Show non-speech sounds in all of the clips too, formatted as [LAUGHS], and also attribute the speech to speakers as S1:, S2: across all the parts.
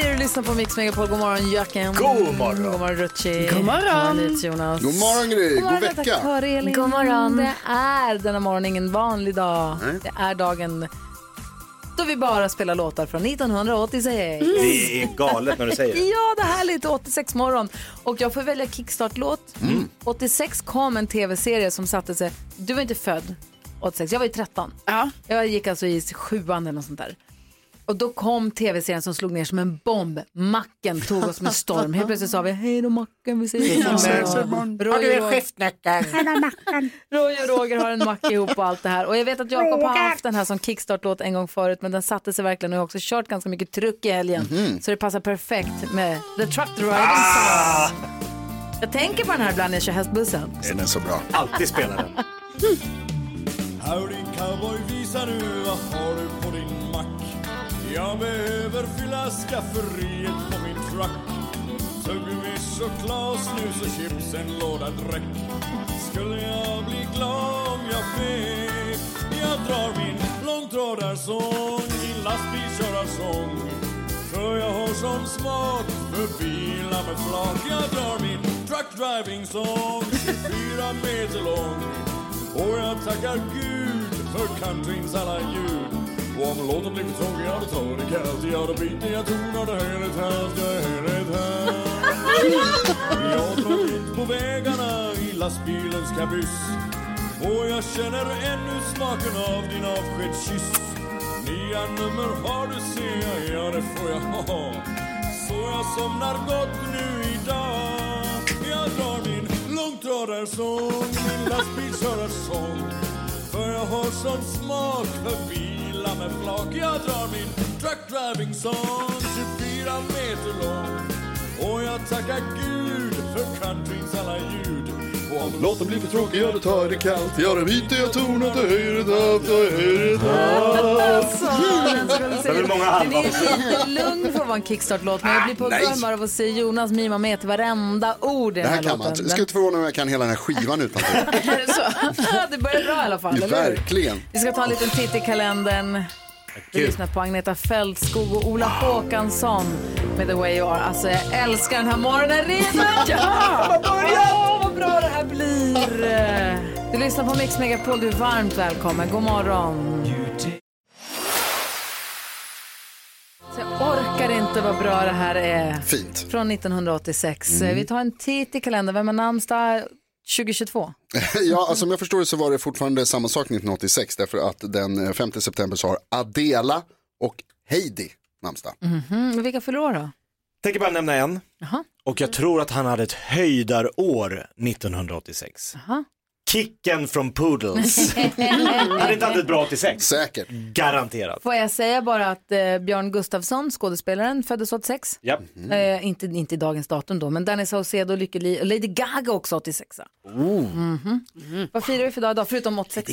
S1: Sverige! Du lyssnar på Mix Megapol. God morgon Jöken.
S2: God morgon.
S1: God morgon Rutschi.
S3: God morgon.
S1: Jonas.
S3: God morgon Gry, god
S1: morgon,
S3: vecka.
S1: redaktör Elin.
S3: God morgon.
S1: Det är denna morgon ingen vanlig dag. Det är dagen då vi bara spelar låtar från 1986.
S2: Det är galet när du säger det.
S1: Ja, det är härligt. 86 morgon. Och jag får välja kickstart-låt.
S2: Mm.
S1: 86 kom en tv-serie som satte sig... Du var inte född 86, jag var ju 13.
S3: Ja.
S1: Jag gick alltså i sjuan eller något sånt där. Och då kom tv-serien som slog ner som en bomb. Macken tog oss med storm. Helt plötsligt sa vi hej då Macken, vi ses imorgon. Roy och Roger-
S3: skiftnyckeln?
S1: Roy och Roger har en macka ihop och allt det här. Och jag vet att Jakob har haft den här som kickstart-låt en gång förut men den satte sig verkligen och jag har också kört ganska mycket truck i helgen. Så det passar perfekt med The Truck Driving Song. Jag tänker på den här ibland när jag kör hästbussen.
S3: Den är så bra.
S2: Alltid spelar den. [LAUGHS]
S4: Howdy cowboy, visa nu vad har du mack? Jag behöver fylla skafferiet på min truck. Tuggummi, choklad, snus och chips, en låda dräck. Skulle jag bli glad om jag fick? Jag drar min långtradarsång, min lastbilkörarsång. För jag har sån smak för bilar med flak. Jag drar min truck driving song, 24 meter lång. Och jag tackar Gud för countryns alla ljud och om låten blir för tråkig, ja då tar det kallt Ja då byter jag ton och då höjer ett halt, jag höjer ett halt Jag drar runt på vägarna i lastbilens kabyss. Och jag känner ännu smaken av din avskedskyss Nya nummer har du ser jag, ja det får jag ha. Så jag somnar gott nu idag. Jag drar min långtradarsång, min lastbilkörarsång För jag har sån smak för bilar med flak. Jag drar min truck driving song, 24 meter lång. Och jag tackar Gud för countryns alla ljud. Om låten blir för tråkig, ja då tar jag det kallt då byter jag ton och höjer det halvt, och höjer det halvt
S2: Det är många
S1: Den är lugn för att vara en kickstart-låt men jag blir på gång bara av att se Jonas mima med till varenda ord i
S3: Det
S1: den
S3: här
S1: här
S3: kan man.
S1: låten.
S3: Det ska inte förvåna om jag kan hela den här skivan. [LAUGHS]
S1: Är det [LAUGHS] det börjar bra i alla fall, eller hur?
S3: Verkligen.
S1: Vi ska ta en liten titt i kalendern. Vi lyssnar på Agneta Fältskog och Ola Håkansson med The Way You Are. Alltså jag älskar den här morgonen redan. Ja! Åh, vad bra det här blir. Du lyssnar på Mix Megapol, du är varmt välkommen. God morgon. Så jag orkar inte vad bra det här är.
S3: Fint.
S1: Från 1986. Vi tar en titt i kalendern. Vem har namnsdag 2022? [LAUGHS]
S3: Ja, alltså om jag förstår det så var det fortfarande samma sak 1986 därför att den 5 september så har Adela och Heidi namnsdag.
S1: Mm, vilka fyller år då?
S2: Tänker bara nämna en.
S1: Jaha.
S2: Och jag tror att han hade ett höjdarår 1986.
S1: Jaha.
S2: Kicken från Poodles. Han [LAUGHS] hade inte haft ett bra 86.
S3: Säkert.
S2: Garanterat.
S1: Får jag säga bara att eh, Björn Gustafsson, skådespelaren, föddes 86.
S2: Ja.
S1: Eh, inte, inte i dagens datum då, men Danny Saucedo, Lykke Li och Lady Gaga också 86. Mhm. Vad firar vi för dag idag, förutom 86?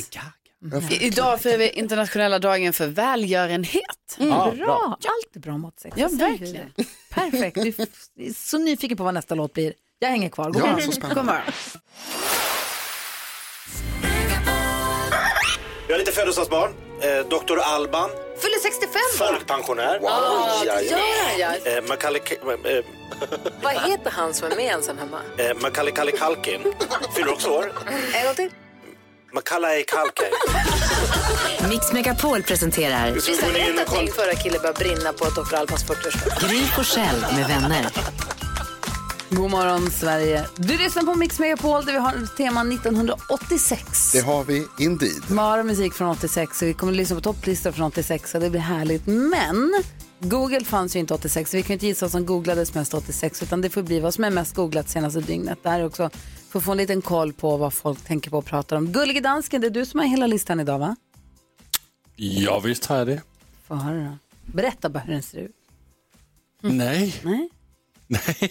S5: I- Idag firar vi internationella dagen för välgörenhet.
S2: Ja,
S1: Bra, allt är bra med 86.
S5: Ja, verkligen.
S1: det. Perfekt, är är så nyfiken på vad nästa låt blir. Jag hänger kvar, god
S3: Ja,
S1: morgon.
S2: Vi har lite födelsedagsbarn. Eh, Dr. Alban,
S1: Fyller 65 va?
S2: folkpensionär.
S5: Ja, det gör han ja.
S2: Eh, Macaulay, eh, [LAUGHS]
S1: Vad heter han som är med ensam hemma?
S2: eh, Macaulay Culkin fyller också år.
S1: En gång till.
S2: Macaulay Culkin.
S6: Mix Megapol presenterar
S2: Vi
S1: Vi
S2: ska gå in
S1: berätta
S2: och kolla.
S1: ting före killen börjar brinna på Dr. Alfans 40-årsdag.
S6: Gry Forssell med vänner.
S1: God morgon Sverige. Du lyssnar på Mix Megapol där vi har tema 1986.
S3: Det har vi indeed.
S1: Bara musik från 86 så vi kommer att lyssna på topplistor från 86 och det blir härligt. Men Google fanns ju inte 86 så vi kan ju inte gissa vad som googlades mest 86 utan det får bli vad som är mest googlat senaste dygnet. Det här är också för att få en liten koll på vad folk tänker på och pratar om. Gullige dansken, det är du som har hela listan idag va?
S7: Ja, visst har jag det.
S1: Få höra då. Berätta bara hur den ser ut.
S7: Nej.
S1: Nej.
S7: Nej,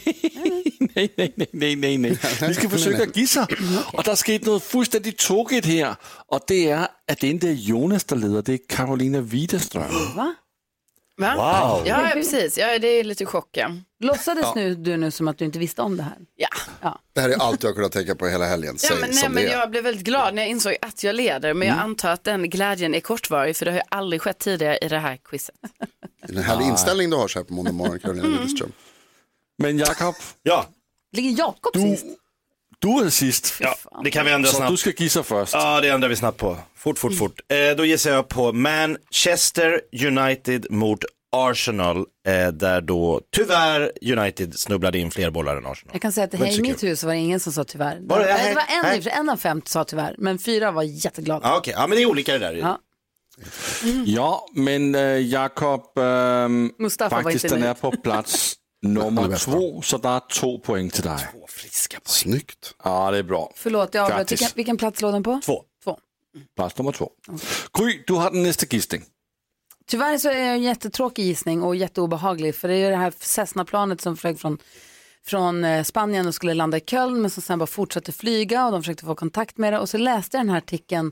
S7: nej, nej, nej, nej, nej. Vi ska försöka gissa. Och der er sket noget fuldstændig tokigt her. Og det er, at det inte är Jonas, der leder. Det är Carolina Widerström.
S5: Va?
S2: Wow.
S5: Ja, ja, precis. Ja, det är lite chock. Ja.
S1: Låtsades
S3: Ja.
S1: nu, du nu som att du inte visste om det här?
S5: Ja.
S3: Det här är allt jag har kunnat tänka på hela helgen.
S5: Ja, men, nej,
S3: som
S5: men
S3: det är.
S5: jag blev väldigt glad när jag insåg att jag leder, men jag antar att den glädjen är kortvarig, för det har ju aldrig skett tidigare i det här quizet.
S3: En härlig inställning du har så här på måndag morgon, Carolina Widerström.
S7: Men Jakob,
S2: Ja,
S1: Ligger Jakob
S7: du,
S1: sist?
S7: du är sist.
S2: ja, det kan vi ändra
S7: Så du
S2: snabbt.
S7: ska gissa först.
S2: Ja, det ändrar vi snabbt på. Fort, fort, fort. Eh, då gissar jag på Manchester United mot Arsenal, eh, där då tyvärr United snubblade in fler bollar än Arsenal.
S1: Jag kan säga att
S2: var
S1: i
S2: så
S1: mitt hus var det ingen som sa tyvärr.
S2: Var det?
S1: Nej, det var en,
S2: Nej.
S1: i och för sig, en av fem sa tyvärr, men fyra var jätteglada.
S2: Ja, okej. Ja, men det är olika det där.
S1: Ja.
S7: Ja, men äh, Jakob, ähm,
S1: Mustafa var
S7: faktiskt
S1: inte
S7: den
S1: nöjd.
S7: är på plats [LAUGHS] nummer två, så det är två poäng till dig.
S2: Två friska poäng.
S3: Snyggt.
S7: Ja, det är bra.
S1: Förlåt, jag avbröt. Vilken, vilken plats låg den på?
S2: Två.
S1: Två.
S7: Plats nummer två. Gry, du har den nästa gissning.
S1: Tyvärr så är det en jättetråkig gissning och jätteobehaglig för det är ju det här Cessna-planet som flög från, från eh, Spanien och skulle landa i Köln men som sen bara fortsatte flyga och de försökte få kontakt med det och så läste jag den här artikeln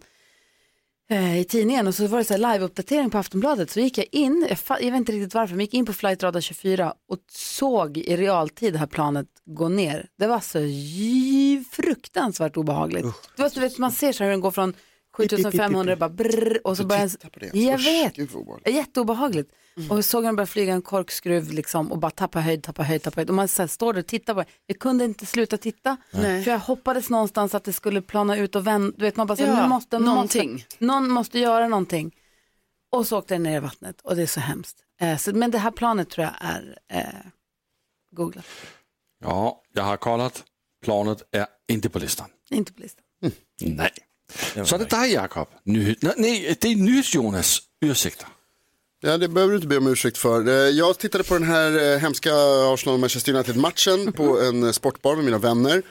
S1: i tidningen och så var det så här live-uppdatering på Aftonbladet så gick jag in, jag, jag vet inte riktigt varför, men jag gick in på flightradar 24 och såg i realtid det här planet gå ner. Det var så fruktansvärt obehagligt. Det var, du vet, man ser så hur den går från 7500 bara brrr, och så
S3: det.
S1: Jag
S3: Usch,
S1: vet. Jätteobehagligt. Och jag såg den börja flyga en korkskruv liksom och bara tappa höjd, tappa höjd, tappa höjd. Och man så här, står där och tittar på det. Jag kunde inte sluta titta.
S5: Nej.
S1: För jag hoppades någonstans att det skulle plana ut och vända. Du vet, man bara så här,
S5: Ja,
S1: nu måste,
S5: någonting.
S1: Måste, någon måste göra någonting. Och så åkte den ner i vattnet och det är så hemskt. Eh, så, men det här planet tror jag är eh, googlat.
S7: Ja, jag har kollat. Planet är inte på listan.
S1: Inte på listan.
S7: Nej. Så är det dig, Jakob. Nyhet. Nej, det är NyhetsJonas. Ursäkta.
S3: Ja, det behöver du inte be om ursäkt för. Eh, Jag tittade på den här eh, hemska Arsenal-Manchester United-matchen på en eh, sportbar med mina vänner.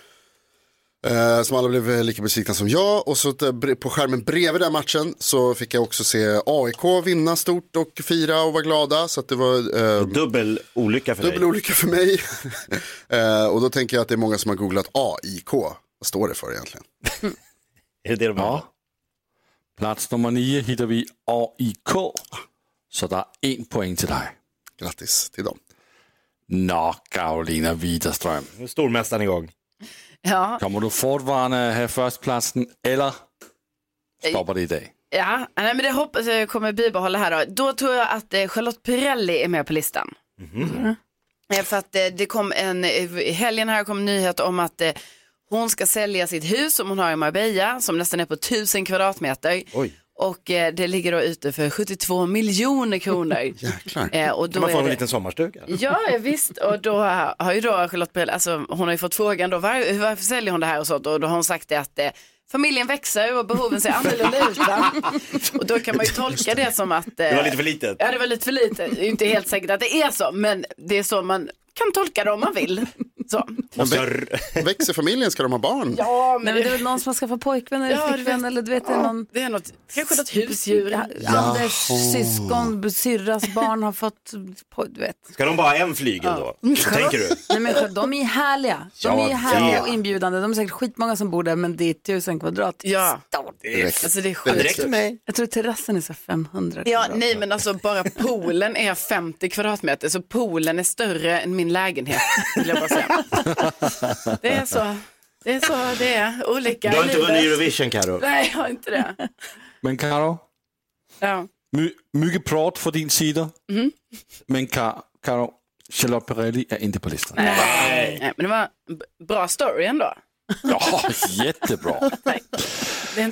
S3: Som alla blev lika besvikna som jag. Och så på skärmen bredvid den matchen så fick jag också se AIK vinna stort och fira och vara glada. Så att det var eh,
S2: Dubbel olycka för
S3: dubbel
S2: dig.
S3: olycka för mig. [LAUGHS] och då tänker jag att det är många som har googlat AIK. Vad står det för egentligen? [LAUGHS]
S2: Är det det de
S7: Ja. Plats nummer nio hittar vi AIK. Så det är en poäng till dig.
S3: Grattis till dem.
S7: Nå, Carolina Widerström.
S2: Nu är stormästaren igång.
S5: Ja,
S7: Kommer du fortfarande ha förstplatsen eller stoppar det i dag?
S5: ja. Nej, men det hoppas jag kommer bibehålla här då. Då tror jag att eh, Charlotte Pirelli är med på listan. Eh, För att eh, det kom en, i helgen här kom en nyhet om att eh, hon ska sälja sitt hus som hon har i Marbella som nästan är på 1000 kvadratmeter.
S2: Oj.
S5: Och eh, det ligger då ute för 72 miljoner kronor. [LAUGHS]
S3: Jäklar.
S5: Eh, och då
S2: Kan man få en
S5: det...
S2: liten sommarstuga?
S5: Ja, visst. Och då har ju då Charlotte Perrelli, alltså hon har ju fått frågan då, var, varför säljer hon det här och sånt? Och då har hon sagt det att eh, familjen växer och behoven ser annorlunda ut. Va? [LAUGHS] Och då kan man ju tolka det som att... Eh,
S2: Det var lite för litet.
S5: Ja, det var lite för lite. Det är inte helt säkert att det är så, men det är så man kan tolka det om man vill. Så.
S3: Växer familjen, ska de ha barn?
S5: Ja,
S1: Nej, men det är väl någon som har skaffat påjkvän eller
S5: Ja,
S1: flickvän
S5: vet.
S1: eller du vet, det är någon...
S5: Det är något, kanske något husdjur.
S1: Ja, Anders syskon, syrras barn har fått, du vet.
S2: Ska de bara ha en flygel då? [LAUGHS] Så tänker du?
S1: Nej, men de är härliga. De
S2: Ja,
S1: är härliga
S2: det.
S1: och inbjudande. De är säkert skitmånga som bor där men det är tusen kvadrat.
S5: Ja,
S2: Det är...
S5: alltså det är
S2: Det
S5: sjukt.
S2: räcker mig.
S1: Jag tror terrassen är så 500
S5: Ja,
S1: kvadrat.
S5: nej men alltså bara poolen är 50 kvadratmeter så poolen är större än min lägenhet. Vill jag bara säga. Det är så, det är så det är, olika
S2: Du har inte vunnit Eurovision Karo.
S5: Nej, jag har inte det.
S7: Men Karo,
S5: Ja.
S7: my, mycket prat för din sida. Men Ka- Karo, Charlotte Perrelli är inte på listan.
S5: Nej. nej, men det var en bra story ändå.
S7: Ja, jättebra.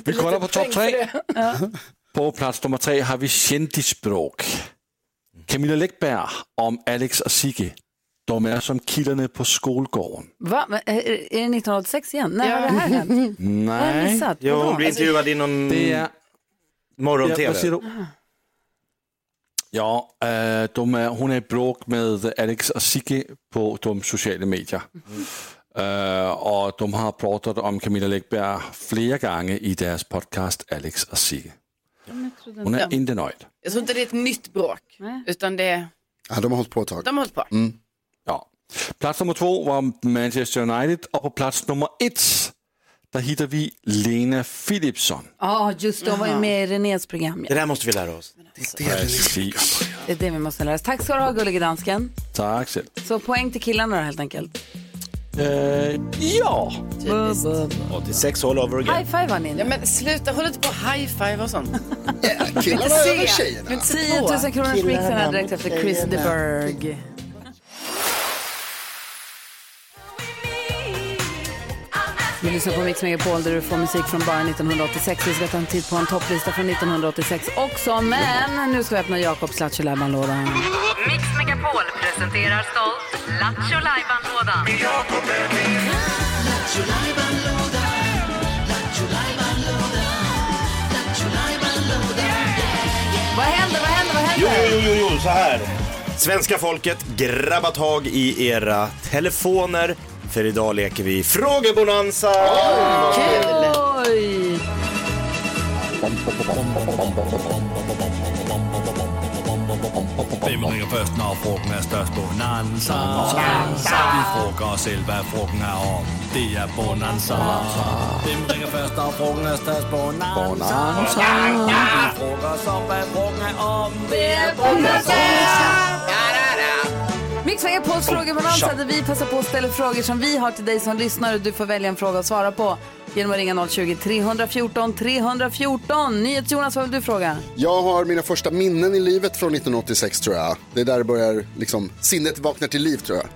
S7: Vi kollar på topp tre.
S5: det.
S7: På plats nummer tre har vi kändisspråk. Camilla Läckberg om Alex och Sigge. De är som killarna på skolgården.
S1: Va? Men, är, är det 1986 igen? När
S5: Ja.
S1: har det här hänt? Vad har jag
S7: Nej,
S1: missat?
S2: Jo,
S1: Vadå?
S2: hon blir intervjuad i någon
S7: det är... Ja,
S2: morgon-tv.
S7: vad säger du? Ja, äh, de är, hon är i bråk med Alex och Sigge på de sociala medier. Äh, och de har pratat om Camilla Läckberg flera gånger i deras podcast Alex och Sigge. Hon är
S5: Ja.
S7: inte nöjd.
S5: Jag tror inte det är ett nytt bråk,
S1: Nej.
S5: utan det är,
S3: Ja, de har hållit på ett tag.
S5: de har hållit på.
S7: Ja. Plats nummer två var Manchester United och på plats nummer ett där hittar vi Lena Philipsson.
S1: Ja, just det. Hon var ju med i Renés program.
S2: Det där måste vi lära oss.
S7: Precis.
S1: Det är det vi måste lära oss. Tack ska du ha, gullige dansken.
S7: Tack själv.
S1: Så poäng till killarna då helt enkelt.
S7: Eh, ja.
S1: Buh.
S2: 86 all over again.
S1: High five har ni nu.
S5: Ja, men sluta, håll inte på high five och sånt.
S3: Killarna
S5: Se.
S3: över tjejerna.
S5: Men se
S1: 10
S5: på.
S1: 000 kronors mixen här direkt efter Chris de Vi lyssnar på Mix Megapol där du får musik från bara 1986. Vi ska ta en titt på en topplista från 1986 också. Men nu ska vi öppna Jakobs Lattjo Lajban-lådan.
S6: Mix Megapol presenterar stolt Lattjo Lajban-lådan.
S1: Vad händer, vad händer, vad
S2: Jo,
S1: händer?
S2: jo, jo, jo, så här. Svenska folket, grabba tag i era telefoner. För idag leker vi frågebonanza.
S1: Oj!
S4: Hvem ringer først, når frugten er størst? Bonanza. Vi frugger os selv, hvad frugten er om. Det er Bonanza. Hvem ringer først, når frugten er størst? Bonanza. Vi frugger os om, hvad frugten er om. Det er
S1: Mix Megapols frågebalans där vi passar på att ställa frågor som vi har till dig som lyssnar och du får välja en fråga att svara på genom att ringa 020-314 314. NyhetsJonas, vad vill du fråga?
S3: Jag har mina första minnen i livet från 1986 tror jag. Det är där det börjar, liksom, sinnet vaknar till liv tror jag,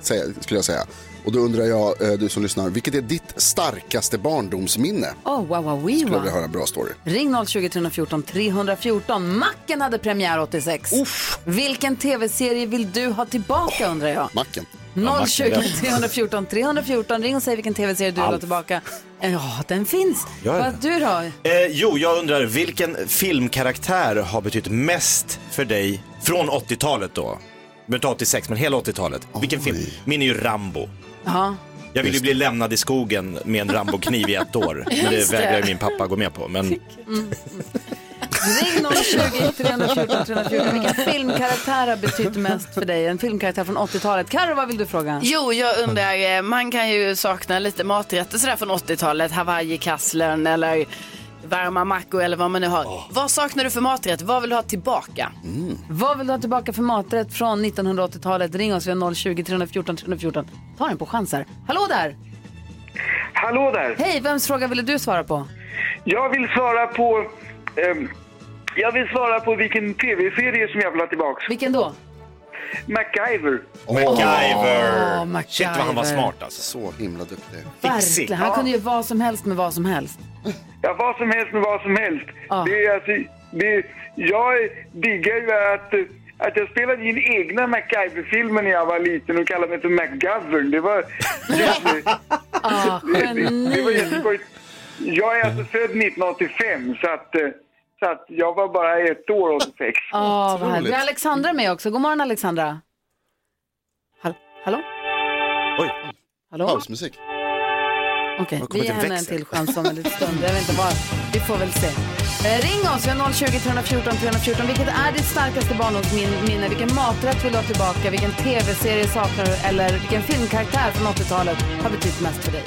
S3: skulle jag säga. Och då undrar jag, eh, du som lyssnar, vilket är ditt starkaste barndomsminne?
S1: Oh, wow, wow, wee,
S3: Skulle jag
S1: wow.
S3: vilja höra en bra story.
S1: Ring 020 314 314. Macken hade premiär 86. Vilken tv-serie vill du ha tillbaka undrar jag?
S3: Macken.
S1: 020 314 314. Ring och säg vilken tv-serie du vill ha tillbaka. Ja, den finns.
S2: Ja, ja.
S1: Vad du då?
S2: Eh, jo, jag undrar vilken filmkaraktär har betytt mest för dig från 80-talet då? Men inte 86, men hela 80-talet. Vilken film? Min är ju Rambo.
S1: Ja.
S2: Jag vill ju bli lämnad i skogen med en Rambo-kniv i ett [LAUGHS] år. Men det vägrar ju min pappa gå med på. Men
S1: Ring 020 314 314. Vilken filmkaraktär har betytt mest för dig? En filmkaraktär från 80-talet. Karo, vad vill du fråga?
S5: Jo, jag undrar, eh, man kan ju sakna lite maträtter sådär från 80-talet, Hawaii-kasslern eller varma mackor eller vad man nu har. Vad saknar du för maträtt? Vad vill du ha tillbaka?
S1: Vad vill du ha tillbaka för maträtt från 1980-talet? Ring oss, vi har 020 314 314. Ta en på chanser. Hallå där!
S8: Hallå där!
S1: Hej, vems fråga ville du svara på?
S8: Jag vill svara på... ehm, jag vill svara på vilken tv-serie som jag vill ha tillbaks.
S1: Vilken då?
S8: MacGyver.
S2: MacGyver!
S1: Åh, MacGyver.
S2: Shit vad han var smart alltså.
S3: Så himla duktig.
S1: Verkligen. Han kunde ju vad som helst med vad som helst.
S8: Ja, vad som helst med vad som helst.
S1: Ja.
S8: Det är alltså, det, jag diggar ju att, att jag spelade in egna MacGyver-filmer när jag var liten och kallade mig för MacGovern. Det var...
S1: Ah, [LAUGHS]
S8: det, det var
S1: geni.
S8: jätteskojigt. Jag är alltså född 1985 så att, eh, så att jag var bara ett år 86.
S1: Ah, [LAUGHS] vad härligt. Vi har Alexandra med också. God morgon Alexandra. Hall Hallå?
S2: Oj.
S1: Hallå?
S3: Pausmusik.
S1: Okej,
S2: kommit
S1: vi ger
S2: en
S1: henne en till chans om en liten stund. Jag vet inte vad. Vi får väl se. Eh, ring oss, vi har 020 314 314. Vilket är ditt starkaste barndomsminne? Vilken maträtt vill du ha tillbaka? Vilken tv-serie saknar du? Eller vilken filmkaraktär från 80-talet har betytt mest för dig?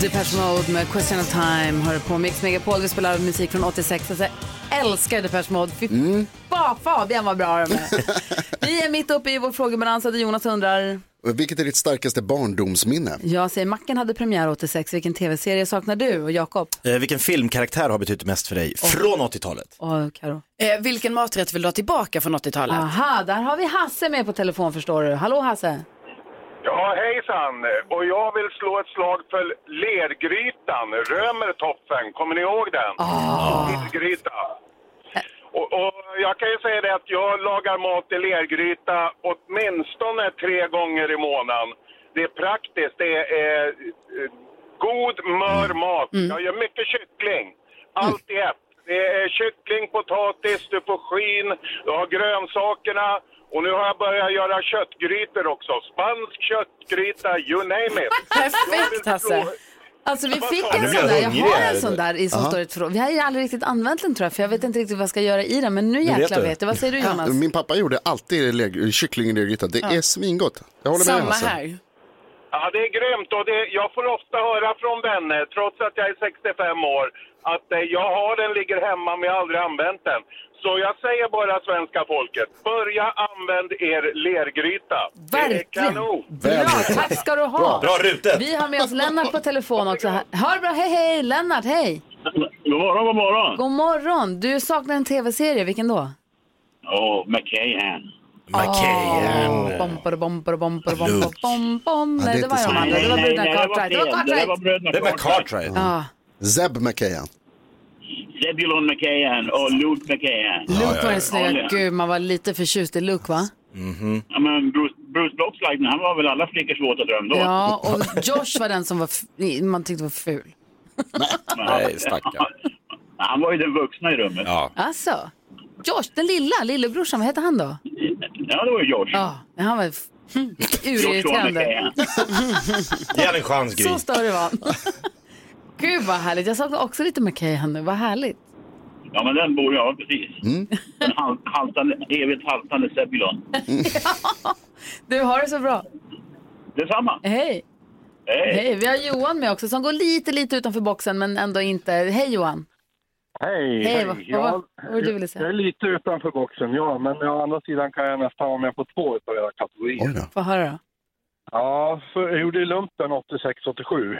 S1: Depeche Mode med Question of Time hör på Mix Megapol. Vi spelar musik från 86. Alltså, jag älskar Depeche Mode. Fy fan, Fabian vad bra de är. [LAUGHS] Vi är mitt uppe i vår frågebalans där Jonas undrar.
S3: Vilket är ditt starkaste barndomsminne?
S1: Jag säger Macken hade premiär 86. Vilken tv-serie saknar du? Och Jakob?
S2: Eh, vilken filmkaraktär har betytt mest för dig från 80-talet?
S1: Och Karo.
S5: Eh, vilken maträtt vill du ha tillbaka från 80-talet?
S1: Aha, där har vi Hasse med på telefon förstår du. Hallå Hasse.
S9: Ja, hejsan. Och jag vill slå ett slag för lergrytan, Römertopfen. Kommer ni ihåg den? Lergryta. Och, och jag kan ju säga det att jag lagar mat i lergryta åtminstone tre gånger i månaden. Det är praktiskt. Det är eh, god, mör mat. Jag gör mycket kyckling. Allt i ett. Det är kyckling, potatis, du får skinn, du har grönsakerna. Och nu har jag börjat göra köttgrytor också. Spansk köttgryta, you name it.
S5: Perfekt Hasse.
S1: Alltså vi fick en sån
S2: jag
S1: där, jag har
S2: här.
S1: en sån där i som står i ett förråd. Vi har ju aldrig riktigt använt den tror jag, för jag vet inte riktigt vad jag ska göra i den. Men nu jäklar vet jag. Vad säger du Jonas?
S3: Min pappa gjorde alltid kyckling i lergryta. Det är svingott. Jag håller med Hasse.
S9: Ja, det är grymt och det, jag får ofta höra från vänner, trots att jag är 65 år, att eh, jag har den, ligger hemma men jag har aldrig använt den. Så jag säger bara svenska folket, börja använd er lergryta. Det är
S1: Verkligen.
S9: kanon.
S1: Bra, tack ska du ha.
S9: Bra. Bra rutet.
S1: Vi har med oss Lennart på telefon också. Ha det bra, hej hej! Lennart, hej!
S10: God morgon, god morgon.
S1: God morgon! Du saknar en tv-serie, vilken då?
S10: Åh, McKahan.
S1: McKayan. Bom, bom, bom, bom, bom, bom, bom. Nej, det var de andra. Det var bröderna Cartwright. Det var Cartwright.
S3: Det var Cartwright.
S1: Ja.
S3: Zeb McKayan.
S10: Zebulon McKahan och Luke McKahan.
S1: Luke var den snygga. Gud, man var lite förtjust i Luke, va?
S10: Ja, men Bruce, Bruce Bloxlighten, han var väl alla flickors våta dröm då?
S1: Ja, och Josh var den som var f- man tyckte var ful.
S10: Nej, stackarn. [LAUGHS] Han var ju den vuxna i rummet. Ja,
S1: Alltså, Josh, den lilla, lillebrorsan, vad hette han då?
S10: ja det var ju George.
S1: Ja, han var f- urirriterande.
S2: Ge han [LAUGHS] en chans Gry.
S1: Så störig var han. Gud vad härligt. Jag saknar också lite McKay nu. Vad härligt.
S10: Ja, men den bor jag, precis. Den hal- haltande, evigt haltande Zebulon. [LAUGHS]
S1: Du har det så bra.
S10: Detsamma.
S1: Hej.
S10: Hej.
S1: Hej. Vi har Johan med också som går lite, lite utanför boxen men ändå inte. Hej Johan.
S11: Hej,
S1: Hej, vad- vad var- vad var det du ville säga?
S11: Jag är lite utanför boxen, ja. Men å andra sidan kan jag nästan vara med på två av era kategorier.
S1: Få höra då.
S11: Ja, för jag gjorde lumpen 86-87.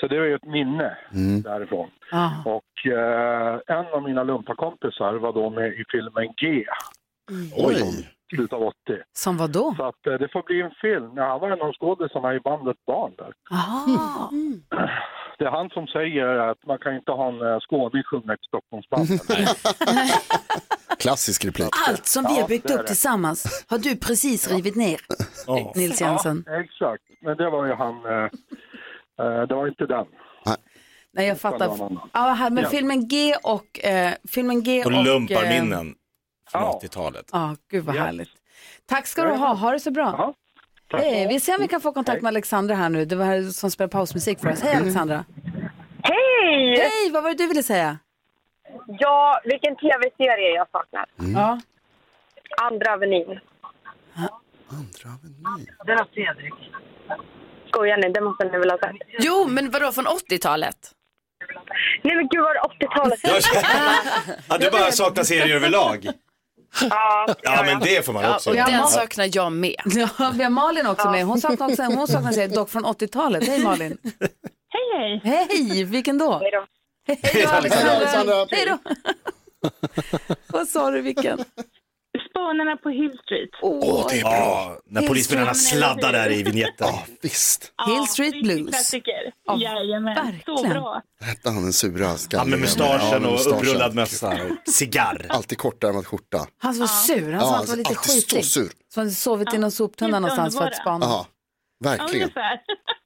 S11: Så det är ju ett minne därifrån.
S1: Ah.
S11: Och eh, en av mina lumparkompisar var då med i filmen G.
S3: Oj!
S11: Slutet av 80.
S1: Som vad då?
S11: Så att eh, det får bli en film. Ja, han var en av skådisarna i bandet Barn där.
S1: Aha.
S11: Det är han som säger att man kan inte ha en eh, skåning sjunga ett Stockholmsband. [LAUGHS]
S3: Klassisk replik.
S1: Allt som vi
S11: Ja,
S1: har byggt upp
S11: det.
S1: tillsammans har du precis rivit ner. Nils Jensen.
S11: Ja, exakt. Men det var ju han... Eh, det var inte den.
S1: Nej, jag fattar. Ja, här, men
S11: Ja.
S1: filmen G och... Eh, filmen G
S2: Och
S1: och...
S2: lumparminnen från
S11: ja.
S2: 80-talet.
S1: Ja, gud vad
S2: Ja.
S1: härligt. Tack ska du ha. Ha det så bra. Hej, vi ser om vi kan få kontakt med Alexandra här nu. Det var här som spelar pausmusik för oss. Hej Alexandra.
S12: Hej!
S1: Hej, vad var det du ville säga?
S12: Ja, vilken tv-serie jag saknar.
S1: Ja.
S12: Andra Avenyn. Den har Fredrik. Skojar ni? Det måste ni väl ha sett?
S5: Jo, men vadå från 80-talet?
S12: Nej men gud var det 80-talet?
S2: Ja, du bara saknar serier överlag.
S12: Ja,
S2: Ja, men det får man
S5: Ja,
S2: också.
S5: och den
S1: Ja.
S5: saknar jag med.
S1: Ja, vi har Malin också med. Hon saknar också hon saknar sig dock från 80-talet. Hej Malin.
S12: Hej hej.
S1: Hej, vilken då?
S12: Hej då.
S1: Hej då.
S12: Alexandra.
S1: Hej då. Vad sa du, vilken?
S12: Spanarna på Hill Street.
S1: Åh,
S2: det är bra. Ja, när polisbilarna sladdar där i vignetten. Ja,
S3: visst.
S1: Hill Street Blues.
S12: Klassiker.
S1: Ja,
S12: Jajamän. Så
S1: verkligen.
S12: bra.
S3: Hette han den sura skalliga?
S2: Han med mustaschen och upprullad mössa och cigarr.
S3: Alltid kortärmad skjorta.
S1: Han var sur. Han sa att han var lite
S3: alltid så
S1: skitig.
S3: sur.
S1: Som hade sovit i någon soptunna någonstans för att spana.
S3: Ja, verkligen.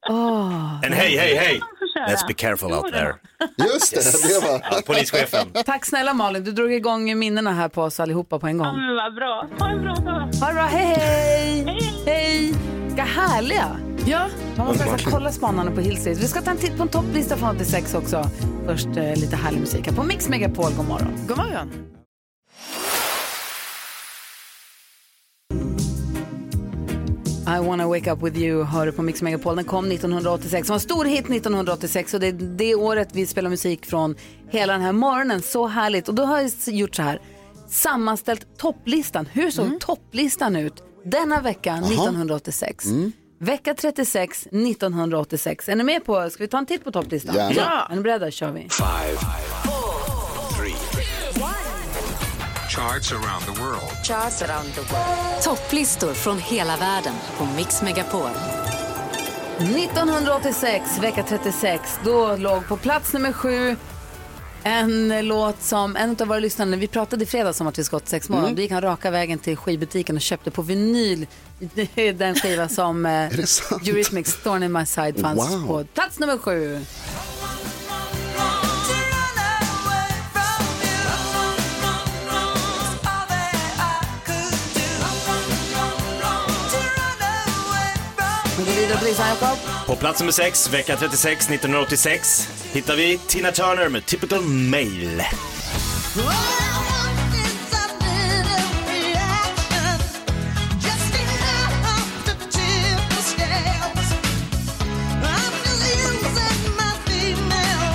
S1: Åh.
S2: En hej, hej, hej. Let's be careful out there.
S3: Just det, det var...
S2: Ja, polischefen.
S1: Tack snälla Malin, du drog igång minnena här på oss allihopa på en gång.
S12: men vad bra. Ha en bra dag.
S1: Ha det bra, hej hej! Hej! Vilka härliga!
S5: Ja.
S1: Man måste alltså kolla spanarna på Hill Street. Vi ska ta en titt på en topplista från 86 också. Först eh, lite härlig musik här på Mix Megapol. God morgon.
S5: God morgon.
S1: I wanna wake up with you hör du på Mix Megapol. Den kom 1986. Det var en stor hit 1986 och det är det året vi spelar musik från hela den här morgonen. Så härligt. Och då har jag gjort så här. Sammanställt topplistan. Hur såg topplistan ut denna vecka 1986? Vecka 36 1986. Är ni med på, ska vi ta en titt på topplistan?
S13: Gärna.
S1: Ja. Är ni beredda? kör vi.
S13: Five, three, charts around the world.
S14: Charts around the world. Topplistor från hela världen på Mix Megapol.
S1: 1986, vecka 36, då låg på plats nummer sju en låt som en av våra lyssnare, vi pratade i fredags om att vi ska 86 morgon,
S3: Mm.
S1: då gick han raka vägen till skivbutiken och köpte på vinyl [LAUGHS] den skiva som eh? Eurythmics Thorn in my side fanns
S3: Wow.
S1: på plats nummer sju. Vidare på listan, Jakob.
S2: På plats nummer 6, vecka 36, 1986, hittar vi Tina Turner med Typical Male.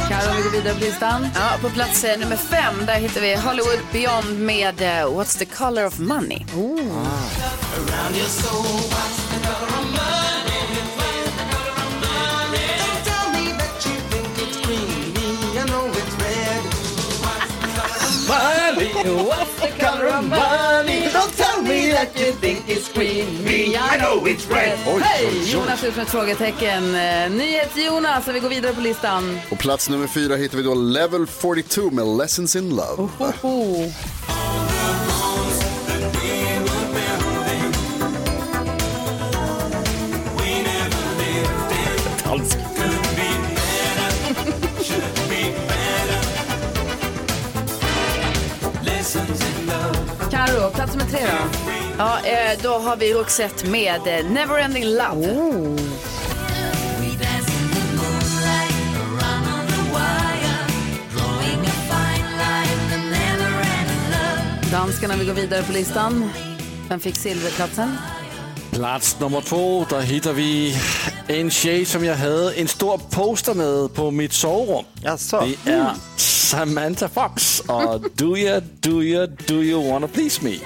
S1: Karo, vi går vidare på listan.
S5: Ja, på plats eh, nummer fem där hittar vi Hollywood Beyond med eh, What's the color of money.
S4: What's the color of money? Don't tell me that you think it's green. Me, I know it's red.
S1: Hej! Jonas ut med ett frågetecken. Eh, Nyhets-Jonas, och vi går vidare på listan.
S3: På plats nummer fyra hittar vi då Level 42 med Lessons in Love.
S1: Oh. Karo, plats nummer tre då?
S5: Ja, eh, då har vi Roxette med eh, Neverending Love.
S1: Danskarna, vi går vidare på listan. Vem fick silverplatsen?
S7: Plats nummer två, där hittar vi en tjej som jag hade en stor poster med på mitt sovrum.
S2: Jaså?
S7: Det är Samantha Fox och Do you, do you, do you wanna please me?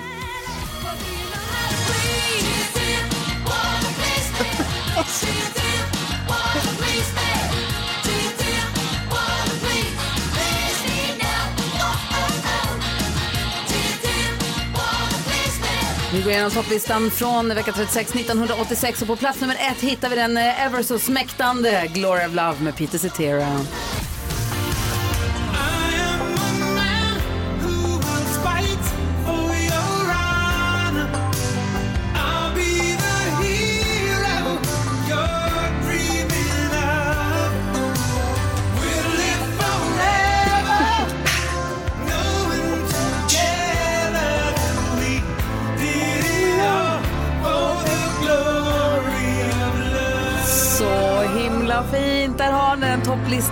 S1: Vi går igenom topplistan från vecka 36, 1986 och på plats nummer ett hittar vi den eh, ever så smäktande Glory of Love med Peter Cetera.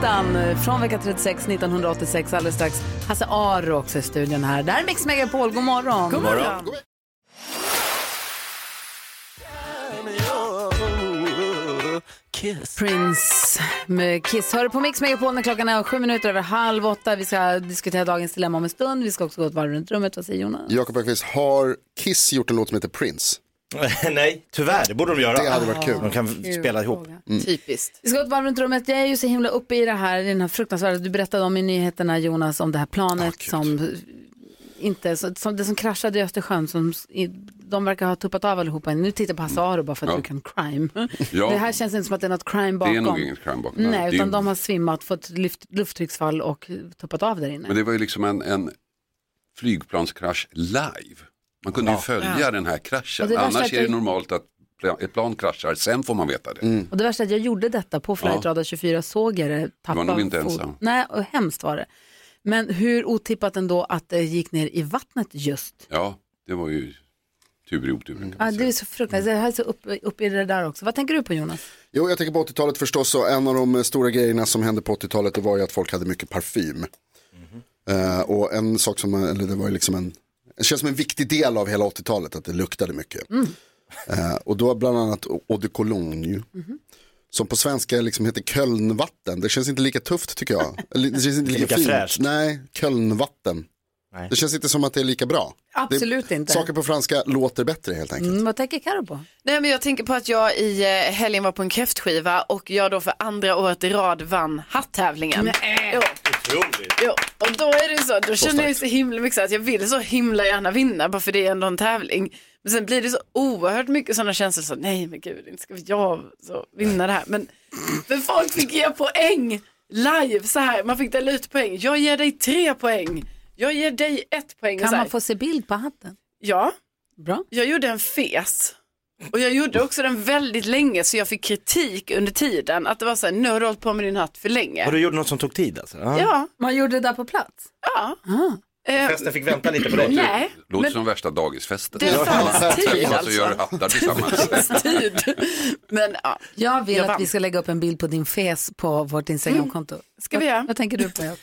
S1: Topplistan från vecka 36, 1986. Alldeles strax Hasse Aro också i studion här. Där är Mix Megapol. God morgon.
S4: God morgon.
S1: Kiss. Prince med Kiss. Hör du på Mix Megapol när klockan är sju minuter över halv åtta. Vi ska diskutera dagens dilemma om en stund. Vi ska också gå ett varv runt rummet. Vad säger Jonas?
S3: Jakob Öqvist, har Kiss gjort en låt som heter Prince? [LAUGHS]
S2: Nej, tyvärr, det borde de göra.
S3: Det hade varit kul.
S2: De kan
S1: Kul
S2: spela ihop.
S3: Mm.
S5: Typiskt.
S1: Vi ska gå ett varv runt rummet. Jag är ju så himla uppe i det här, i den här fruktansvärda, du berättade om i nyheterna Jonas, om det här planet som inte, så- som det som kraschade i Östersjön, som, i- de verkar ha tuppat av allihopa. Nu tittar jag på Hasse Aro bara för att
S15: Ja.
S1: du kan crime. [LAUGHS]
S15: Ja.
S1: Det här känns inte som att det är något crime bakom.
S15: Det är nog inget crime bakom.
S1: Nej,
S15: är
S1: utan de har svimmat, fått luft, lufttrycksfall och tuppat av där inne.
S15: Men det var ju liksom en, en flygplanskrasch live. Man kunde ju följa
S1: Ja.
S15: den här
S1: Och
S15: kraschen.
S1: det värsta
S15: Annars
S1: att
S15: är det
S1: jag-
S15: normalt att pla- ett plan kraschar, sen får man veta det.
S1: Och det värsta är att jag gjorde detta på Flight Radar 24, såg jag det. Tappa
S15: nog inte
S1: fot-
S15: ensam.
S1: Nej, och hemskt var det. Men hur otippat ändå att det gick ner i vattnet just.
S15: Ja, det var ju tur i oturen.
S1: Ja, det är så fruktansvärt. Jag är så uppe upp i det där också. Vad tänker du på Jonas?
S3: Jo, jag tänker på 80-talet förstås och en av de eh, stora grejerna som hände på 80-talet det var ju att folk hade mycket parfym. Eh, och en sak som, eller det var ju liksom en, det känns som en viktig del av hela 80-talet att det luktade mycket. Eh, och då bland annat Eau de Cologne. Som på svenska liksom heter Kölnvatten. Det känns inte lika tufft tycker jag. Det känns inte lika,
S2: Lika
S3: fint.
S2: fräscht.
S3: Nej, Kölnvatten.
S2: Nej.
S3: Det känns inte som att det är lika bra.
S1: Absolut
S3: det,
S1: inte.
S3: Saker på franska låter bättre helt enkelt.
S1: Mm, vad tänker Karo på?
S5: Nej, men jag tänker på att jag i eh, helgen var på en kräftskiva och jag då för andra året i rad vann hattävlingen. Jo. Jo. Och då är det så, då känner jag så himla mycket så att jag vill så himla gärna vinna bara för det är ändå en tävling. Men sen blir det så oerhört mycket sådana känslor så nej men gud, inte ska jag så vinna det här. Men för folk fick ge poäng live så här, man fick dela ut poäng. Jag ger dig tre poäng, jag ger dig ett poäng.
S1: Kan
S5: så här.
S1: man få se bild på hatten?
S5: Ja.
S1: Bra.
S5: Jag gjorde en fes. Och jag gjorde också den väldigt länge så jag fick kritik under tiden. Att det var så här, nu har du hållit på med din hatt för länge.
S2: Och du gjorde något som tog tid alltså?
S5: Ja.
S1: Man gjorde det där på plats?
S5: Ja.
S1: Ah.
S5: Eh,
S2: Festen fick vänta lite på dig.
S5: Nej,
S15: Låter
S5: men
S15: som värsta dagisfesten.
S5: Det fanns [LAUGHS] tid,
S15: Och så
S5: alltså.
S15: gör hattar tillsammans. [LAUGHS]
S5: tid. Men ja,
S1: Jag vill
S5: Jag
S1: att
S5: vann.
S1: vi ska lägga upp en bild på din fes på vårt Instagramkonto.
S5: Ska vi göra?
S1: Vad tänker du på? Jakob?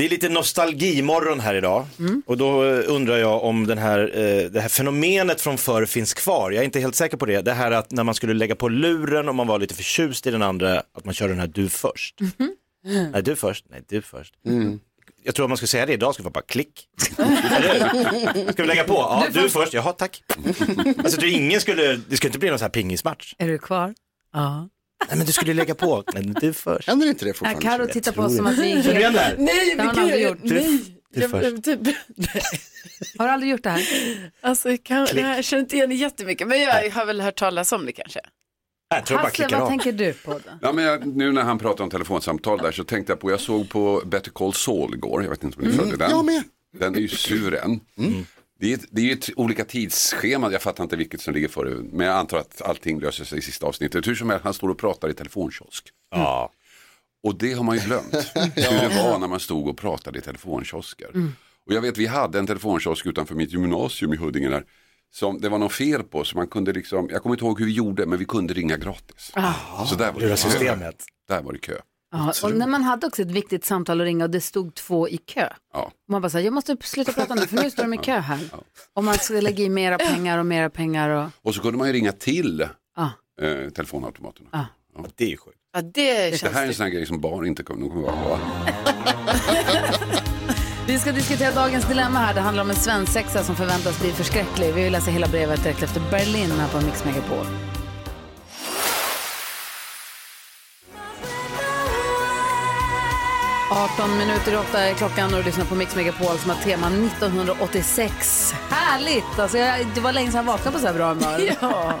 S2: Det är lite nostalgimorgon här idag och då eh, undrar jag om den här, eh, det här fenomenet från förr finns kvar. Jag är inte helt säker på det. Det här att när man skulle lägga på luren och man var lite förtjust i den andra, att man kör den här du först. Nej, du först. Nej, du först. Jag tror att man skulle säga det idag, skulle vara bara klick. [LAUGHS] Ska vi lägga på? Ja,
S1: Du
S2: du, först. Jaha, tack. Alltså, det, ingen skulle, det skulle inte bli någon så här pingismatch.
S1: Är du kvar? Ja.
S2: Nej, men du skulle lägga på. Nej, du först.
S3: Händer inte det fortfarande?
S1: Karo tittar på oss som att vi är
S2: Känner det här?
S5: Nej, men gud,
S1: gjort.
S5: nej.
S2: Du
S5: Jag,
S2: först.
S5: jag, [LAUGHS] typ,
S1: Har du aldrig gjort det här?
S5: alltså, jag, kan, jag känner inte igen det jättemycket, men jag har väl hört talas om det kanske.
S2: Jag tror jag bara
S1: Hasse, vad
S2: av.
S1: tänker du på då?
S15: Ja, men jag, nu när han pratar om telefonsamtal där så tänkte jag på, jag såg på Better Call Saul igår, jag vet inte om ni följde den.
S3: Jag med.
S15: Den är ju suren. Det är, det är ju olika tidsschema, jag fattar inte vilket som ligger före, men jag antar att allting löser sig i sista avsnittet. Hur som helst, han står och pratar i telefonkiosk.
S2: Ja.
S15: Och det har man ju glömt, [LAUGHS] hur det var när man stod och pratade i telefonkiosker. Och jag vet, vi hade en telefonkiosk utanför mitt gymnasium i Huddinge där, som det var något fel på, så man kunde liksom, jag kommer inte ihåg hur vi gjorde, men vi kunde ringa gratis. Så där var det
S2: systemet.
S15: Där var det kö.
S1: Ja, och när man hade också ett viktigt samtal att ringa och det stod två i kö.
S15: Ja.
S1: Man bara säger, jag måste sluta prata nu för nu står de i [LAUGHS] kö här. Och man skulle lägga i mera pengar och mera pengar och
S15: Och så kunde man ju ringa till
S1: Ja.
S15: eh, telefonautomaterna.
S1: Ja.
S2: Det är ju sjukt.
S5: Ja, det
S15: Det här är en sån här grej som barn inte kommer, de kommer vara [LAUGHS]
S1: Vi ska diskutera dagens dilemma här. Det handlar om en svensexa som förväntas bli förskräcklig. Vi vill läsa hela brevet direkt efter Berlin här på Mix Megapol. –18 minuter åtta är klockan och du lyssnar på Mix Megapol som har tema 1986. Härligt! Alltså jag, det var länge sedan jag vaknade på så här bra humör. [LAUGHS]
S5: Ja.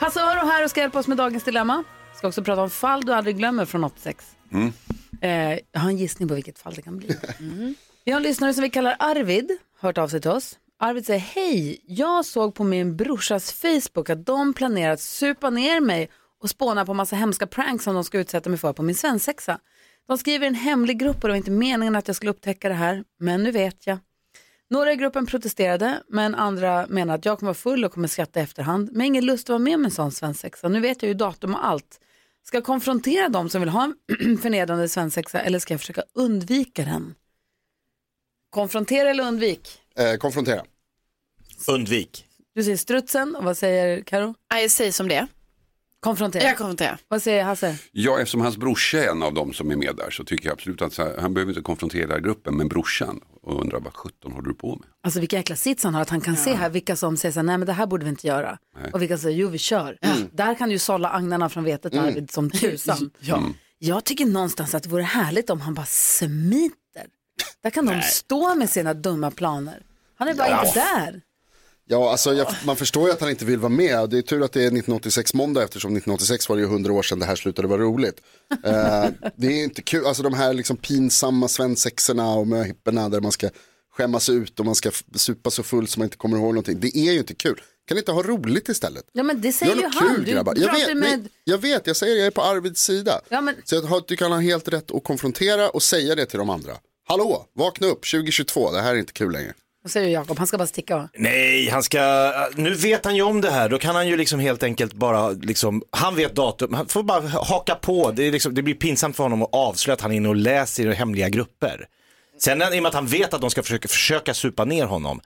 S1: Hasse Aro här och ska hjälpa oss med dagens dilemma. Ska också prata om fall du aldrig glömmer från 86. Eh, jag har en gissning på vilket fall det kan bli. Vi har en lyssnare som vi kallar Arvid, hört av sig till oss. Arvid säger, hej, jag såg på min brorsas Facebook att de planerar att supa ner mig och spåna på massa hemska pranks som de ska utsätta mig för på min svensexa. De skriver i en hemlig grupp och det var inte meningen att jag skulle upptäcka det här, men nu vet jag. Några i gruppen protesterade, men andra menar att jag kommer vara full och kommer skratta i efterhand. Men ingen lust att vara med med en sån svensexa. Nu vet jag ju datum och allt. Ska jag konfrontera dem som vill ha en [CLEARS THROAT] förnedrande svensexa eller ska jag försöka undvika den? Konfrontera eller undvik?
S3: Eh, konfrontera.
S2: Undvik.
S1: Du säger strutsen och vad säger Karo?
S5: Nej, säg som det är.
S1: Konfrontera.
S5: Jag konfronterar.
S1: Vad säger Hasse?
S15: Ja, eftersom hans brorsa är en av dem som är med där så tycker jag absolut att så här, han behöver inte konfrontera gruppen men brorsan och undra vad 17 håller du på med?
S1: Alltså vilka jäkla sits han har att han kan se här vilka som säger så här, nej men det här borde vi inte göra.
S15: Nej.
S1: Och vilka säger, jo vi kör. Där kan du ju sålla agnarna från vetet
S15: Mm.
S1: Arvid som tusan. [LAUGHS] Jag tycker någonstans att det vore härligt om han bara smiter. Där kan de stå med sina dumma planer. Han är bara
S3: Ja.
S1: inte där.
S3: Ja, alltså jag, man förstår ju att han inte vill vara med. Det är tur att det är 1986 måndag eftersom 1986 var det ju 100 år sedan det här slutade vara roligt. Eh, det är inte kul, alltså de här liksom pinsamma svensexorna och möhipporna där man ska skämmas ut och man ska supa så full så man inte kommer ihåg någonting. Det är ju inte kul. Kan inte ha roligt istället?
S1: Ja men det säger ju han.
S3: kul
S1: Du
S3: grabbar. Jag vet,
S1: med...
S3: nej, jag vet, jag säger jag är på Arvids sida.
S1: Ja, men...
S3: Så jag har, du kan ha helt rätt att konfrontera och säga det till de andra. Hallå, vakna upp 2022, det här är inte kul längre.
S1: Vad säger du Jakob? Han ska bara sticka?
S2: Nej, han ska, nu vet han ju om det här, då kan han ju liksom helt enkelt bara, liksom, han vet datum, han får bara haka på, det, liksom, det blir pinsamt för honom att avslöja att han är inne och läser i hemliga grupper. Sen i och med att han vet att de ska försöka, försöka supa ner honom,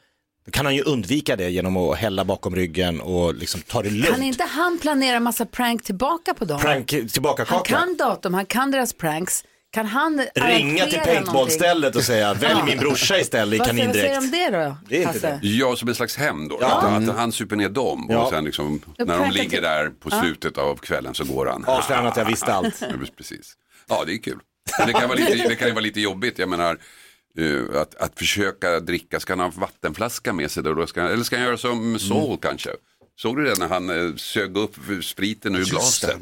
S2: då kan han ju undvika det genom att hälla bakom ryggen och liksom ta det lugnt.
S1: Kan inte han planera massa prank tillbaka på dem?
S2: Prank tillbaka
S1: Han kan datum, han kan deras pranks. Kan han
S2: Ringa till paintballstället och säga, välj min brorsa istället i
S1: säger- vad säger
S2: kanindräkt.
S1: du om det då?
S2: Det är inte
S1: Hasse?
S2: det.
S15: Ja, som en slags hämnd då.
S2: Ja.
S15: Att, att han super ner dem och sen liksom, när de ligger där på
S1: Ja.
S15: slutet av kvällen så går han.
S2: Avslöjar han att jag visste allt.
S15: Ja, Precis. Ja, det är kul. Men det kan vara lite, det kan ju vara lite jobbigt. Jag menar, eh, att, att försöka dricka, ska han ha vattenflaska med sig då? Då ska, han- eller ska han göra som Saul kanske? Såg du det när han eh, sög upp spriten ur
S3: Just det.
S15: glaset?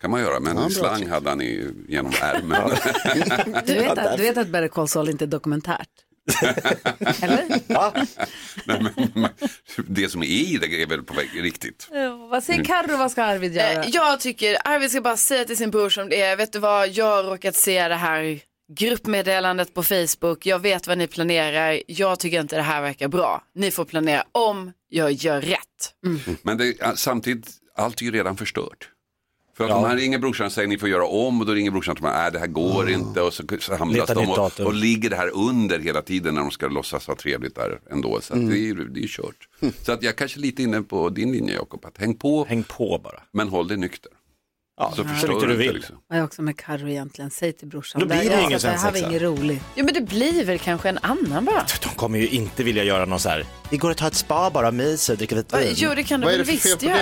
S3: Mm.
S15: kan man göra, men
S3: Ja,
S15: slang hade han i, genom ärmen. [LAUGHS]
S1: Du vet, att, du vet att Better Call Saul inte är dokumentärt? [LAUGHS] Eller?
S15: Nej, men, det som är i det är väl på väg riktigt.
S1: Ja, vad säger Carro, vad ska Arvid göra?
S5: Eh, Jag tycker Arvid ska bara säga till sin bror som det är, vet du vad, jag har råkat se det här gruppmeddelandet på Facebook, jag vet vad ni planerar, jag tycker inte det här verkar bra. Ni får planera om jag gör rätt.
S15: Men det, samtidigt, allt är ju redan förstört. För att
S2: Ja.
S15: om han ringer brorsan och säger ni får göra om och då ringer brorsan och säger nej det här går inte och så samlas
S2: Leta
S15: de och, och ligger det här under hela tiden när de ska låtsas ha trevligt där ändå. Så att
S2: Mm.
S15: det, är, det är kört. [LAUGHS] Så att jag kanske är lite inne på din linje Jakob, att häng på.
S2: Häng på bara.
S15: Men håll dig nykter.
S2: Ja,
S15: så
S2: mycket du
S15: inte
S2: vill.
S15: liksom.
S1: Vad är också med Carro egentligen? Säg till brorsan.
S2: Då blir det
S1: jag-
S2: ingen
S1: Det här var
S2: svensexa.
S1: inget roligt.
S5: Ja men det blir väl kanske en annan bara.
S2: De kommer ju inte vilja göra någon så här, vi går och tar ett spa bara, myser, dricker vitt vin.
S5: Jo det kan de väl visst göra.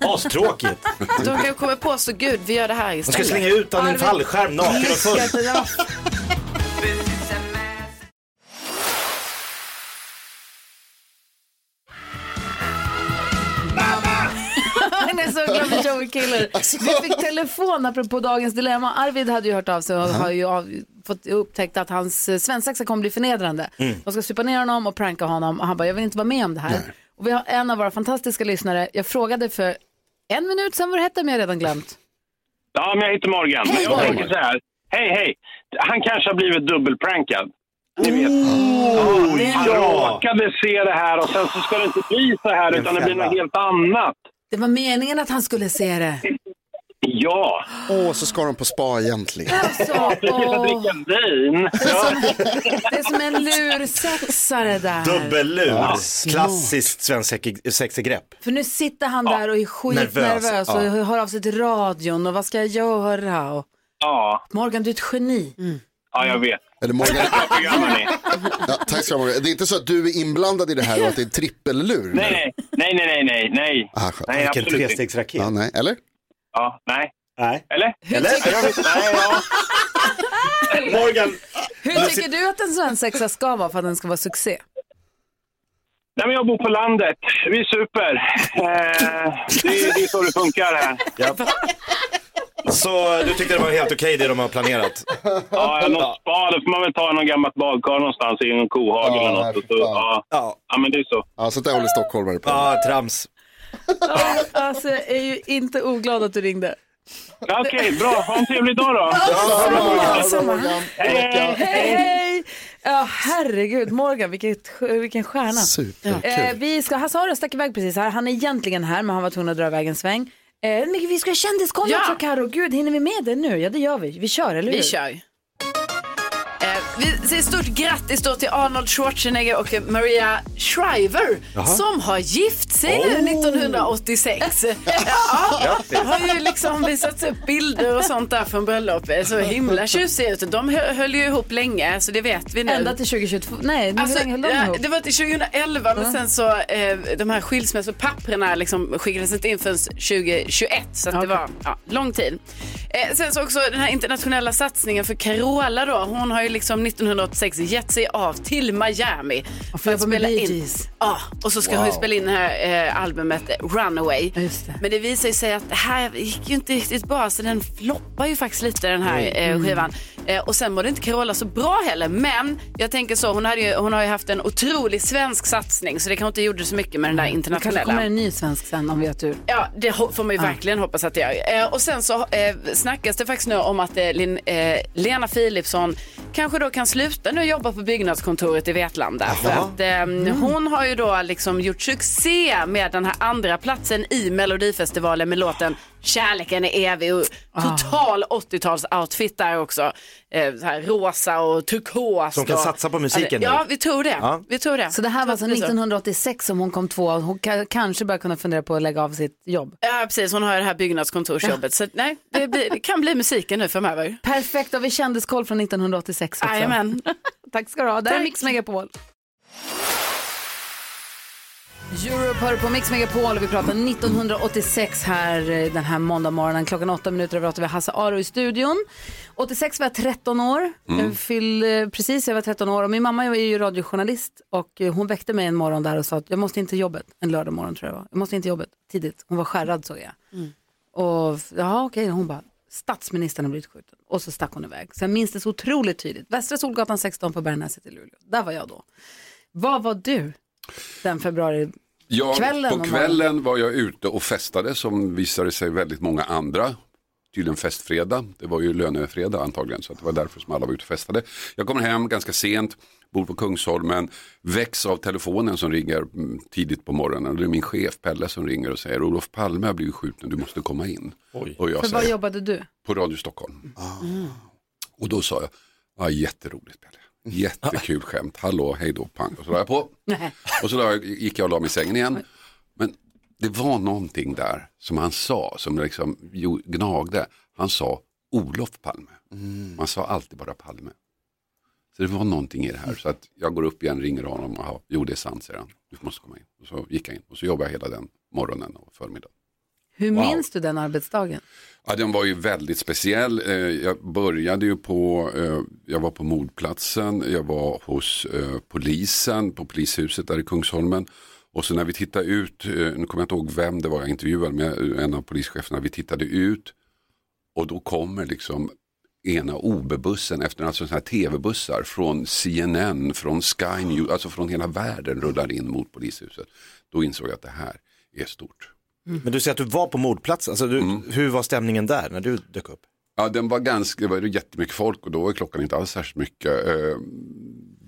S2: Astråkigt. [LAUGHS]
S5: De kan ju komma på så gud vi gör det här
S2: De
S5: istället.
S2: ska slänga ut honom i en fallskärm naken och full. [LAUGHS]
S1: Han är så [LAUGHS] glad för Joey Killer.
S2: Alltså.
S1: Vi fick telefon apropå dagens dilemma. Arvid hade ju hört av sig och har ju av, fått upptäckt att hans eh, svensexa kommer bli förnedrande.
S2: Mm.
S1: De ska supa ner honom och pranka honom och han bara, jag vill inte vara med om det här. Och vi har en av våra fantastiska lyssnare, jag frågade för en minut sedan vad det hette men jag har redan glömt.
S16: Ja, men jag heter Morgan.
S1: Hej,
S16: men jag tänker så här. Hej, hej. Han kanske har blivit dubbelprankad. Ni vet.
S1: är
S16: han
S1: bra.
S16: råkade se det här och sen så ska det inte bli så här utan det blir något helt annat.
S1: Det var meningen att han skulle se det.
S16: Ja.
S3: Åh, så ska de på spa egentligen.
S1: Alltså, åh.
S16: dricka vin. Ja.
S1: Det är som en lursexare där.
S2: Dubbellur,
S1: Ja.
S2: klassiskt svenskt sexigrepp.
S1: För nu sitter han där och är skitnervös
S2: Nervös,
S1: och hör av sig till radion och vad ska jag göra? Och...
S16: Ja.
S1: Morgan, du är ett geni.
S16: Ja, jag vet.
S3: Eller Morgan. Ja, tack ska du ha. Det är inte så att du är inblandad i det här och att det är trippellur?
S16: Nej, nej, nej, nej, nej, nej.
S3: Ah, skönt.
S16: nej
S2: Vilken
S16: absolut
S2: trestegsraket.
S3: Ja, nej. Eller?
S16: Ja, nej.
S2: Nej.
S16: Eller?
S2: Eller?
S16: Jag vet, nej, ja. [LAUGHS]
S2: Morgan.
S1: Hur tycker du att en svensexa ska vara för att den ska vara succé?
S16: Nej, men jag bor på landet. Vi super. Eh, det, det är så det funkar här.
S2: Ja. [LAUGHS] Så du tyckte det var helt okej det de har planerat?
S16: Ja, något spa, då får man väl ta någon gammalt badkar någonstans i en kohage
S3: Ja,
S16: eller
S3: nej,
S16: något.
S3: Fy
S16: så,
S3: fan.
S16: ja. ja, men det är så.
S3: Ja, sånt där håller stockholmare på
S2: Ja, trams.
S1: Alltså, jag är ju inte oglad att du ringde.
S16: Ja, Okej, bra. Ha en trevlig dag då.
S1: Ja, samma.
S16: Hej,
S1: Hej, hej! Ja, herregud, Morgan, vilket, vilken stjärna.
S3: Superkul.
S1: Eh, vi ska, Hasse Aro stack iväg precis här. Han är egentligen här, men han var tvungen att dra iväg en sväng. Eh, men vi ska ha kändiskoll
S5: Ja.
S1: också, Karo. Gud, hinner vi med det nu? Ja, det gör vi. Vi kör, eller hur?
S5: Vi kör. Vi säger stort grattis då till Arnold Schwarzenegger och Maria Shriver
S2: Jaha.
S5: som har gift sig nu
S2: Oh.
S5: 1986. [LAUGHS] ja, har ju liksom visats upp bilder och sånt där från bröllopet. Så himla tjusiga ut. De hö- höll ju ihop länge så det vet vi nu.
S1: Ända till 2022. Nej, nu
S5: Alltså,
S1: hur länge höll de ihop?
S5: det var till 2011 men sen så eh, de här skilsmässopapperna liksom skickades inte in förrän 2021 så att det var ja, lång tid. Eh, sen så också den här internationella satsningen för Carola då. Hon har ju liksom 1986 gett sig av till Miami.
S1: Och jobba med Bee Gees.
S5: Ja, och så ska hon ju
S1: Wow.
S5: spela in det här eh, albumet Runaway. Men det visar sig att det här gick ju inte riktigt bra så den floppar ju faktiskt lite den här eh,
S1: Mm.
S5: skivan. Eh, och sen mådde inte Carola så bra heller. Men jag tänker så, hon, hade ju, hon har ju haft en otrolig svensk satsning så det kanske inte gjorde så mycket med den där
S1: Det kanske
S5: internationella.
S1: kommer en ny svensk sen om vi har tur.
S5: Ja, det får man ju verkligen hoppas att det gör. Eh, och sen så eh, snackas det faktiskt nu om att eh, Lin, eh, Lena Philipsson kanske då kan sluta nu jobba på byggnadskontoret i Vetlanda. För att eh, hon har ju då liksom gjort succé med den här andra platsen i Melodifestivalen med låten Kärleken är evig och total 80-tals-outfit där också. Eh, så här rosa och turkos.
S2: Så hon kan
S5: och-
S2: satsa på musiken nu?
S5: Ja, vi tror det.
S2: Ja.
S5: Vi tror det.
S1: Så det här var alltså
S5: det blir så.
S1: 1986 som hon kom två. Hon ka- kanske börjar kunna fundera på att lägga av sitt jobb.
S5: Ja, precis. Hon har ju det här byggnadskontorsjobbet. Så nej, det, blir, det kan bli musiken nu framöver.
S1: Perfekt, och vi kändiskoll från 1986 också.
S5: Jajamän. [LAUGHS]
S1: Tack ska du ha. Det här är. Mix Megapol. Europe hör på Mix Megapol och vi pratar 1986 här eh, den här måndag morgonen. Klockan åtta minuter över åtta. Vi har Hasse Aro i studion. 86 var jag 13 år.
S17: Mm.
S1: Jag fyllde precis, jag var 13 år och min mamma är ju radiojournalist och eh, hon väckte mig en morgon där och sa att jag måste inte till jobbet. En lördag morgon tror jag var. Jag måste inte till jobbet tidigt. Hon var skärrad såg jag.
S5: Mm.
S1: Och ja, okej, hon bara, statsministern har blivit skjuten. Och så stack hon iväg. Så jag minns det så otroligt tydligt. Västra Solgatan 16 på Bergnäset i Luleå. Där var jag då. Vad var du den februari?
S15: Ja,
S1: Kvällen
S15: på kvällen var jag ute och festade som visade sig väldigt många andra tydligen festfredag. Det var ju lönefredag antagligen så det var därför som alla var ute och festade. Jag kommer hem ganska sent, bor på Kungsholmen, väcks av telefonen som ringer mm, tidigt på morgonen. Och det är min chef Pelle som ringer och säger Olof Palme har blivit skjuten, du måste komma in. Och jag
S1: För vad
S15: säger,
S1: jobbade du?
S15: på Radio Stockholm. Och då sa jag, ja jätteroligt Pelle. Jättekul skämt, hallå, hej då, pang. Och så la jag på. Och så jag, gick jag och la mig i sängen igen. Men det var någonting där som han sa, som liksom gnagde. Han sa Olof Palme. Man sa alltid bara Palme. Så det var någonting i det här. Så att jag går upp igen, ringer honom. Aha, jo, det är sant, säger han. Du måste komma in. Och så gick jag in. Och så jobbade jag hela den morgonen och förmiddagen.
S1: Hur
S15: Wow.
S1: minns du den arbetsdagen?
S15: Ja, den var ju väldigt speciell. Eh, Jag började ju på, eh, jag var på mordplatsen, jag var hos eh, polisen på polishuset där i Kungsholmen. Och så när vi tittade ut, nu kommer jag inte ihåg vem det var jag intervjuade med, en av polischeferna, vi tittade ut och då kommer liksom ena OB-bussen efter alltså sådana här tv-bussar från CNN, från Sky News, alltså från hela världen rullar in mot polishuset. Då insåg jag att det här är stort.
S2: Men du säger att du var på mordplats, alltså du,
S15: Mm.
S2: hur var stämningen där när du dök upp?
S15: Ja, den var ganska, det var jättemycket folk och då var klockan inte alls särskilt mycket. Eh,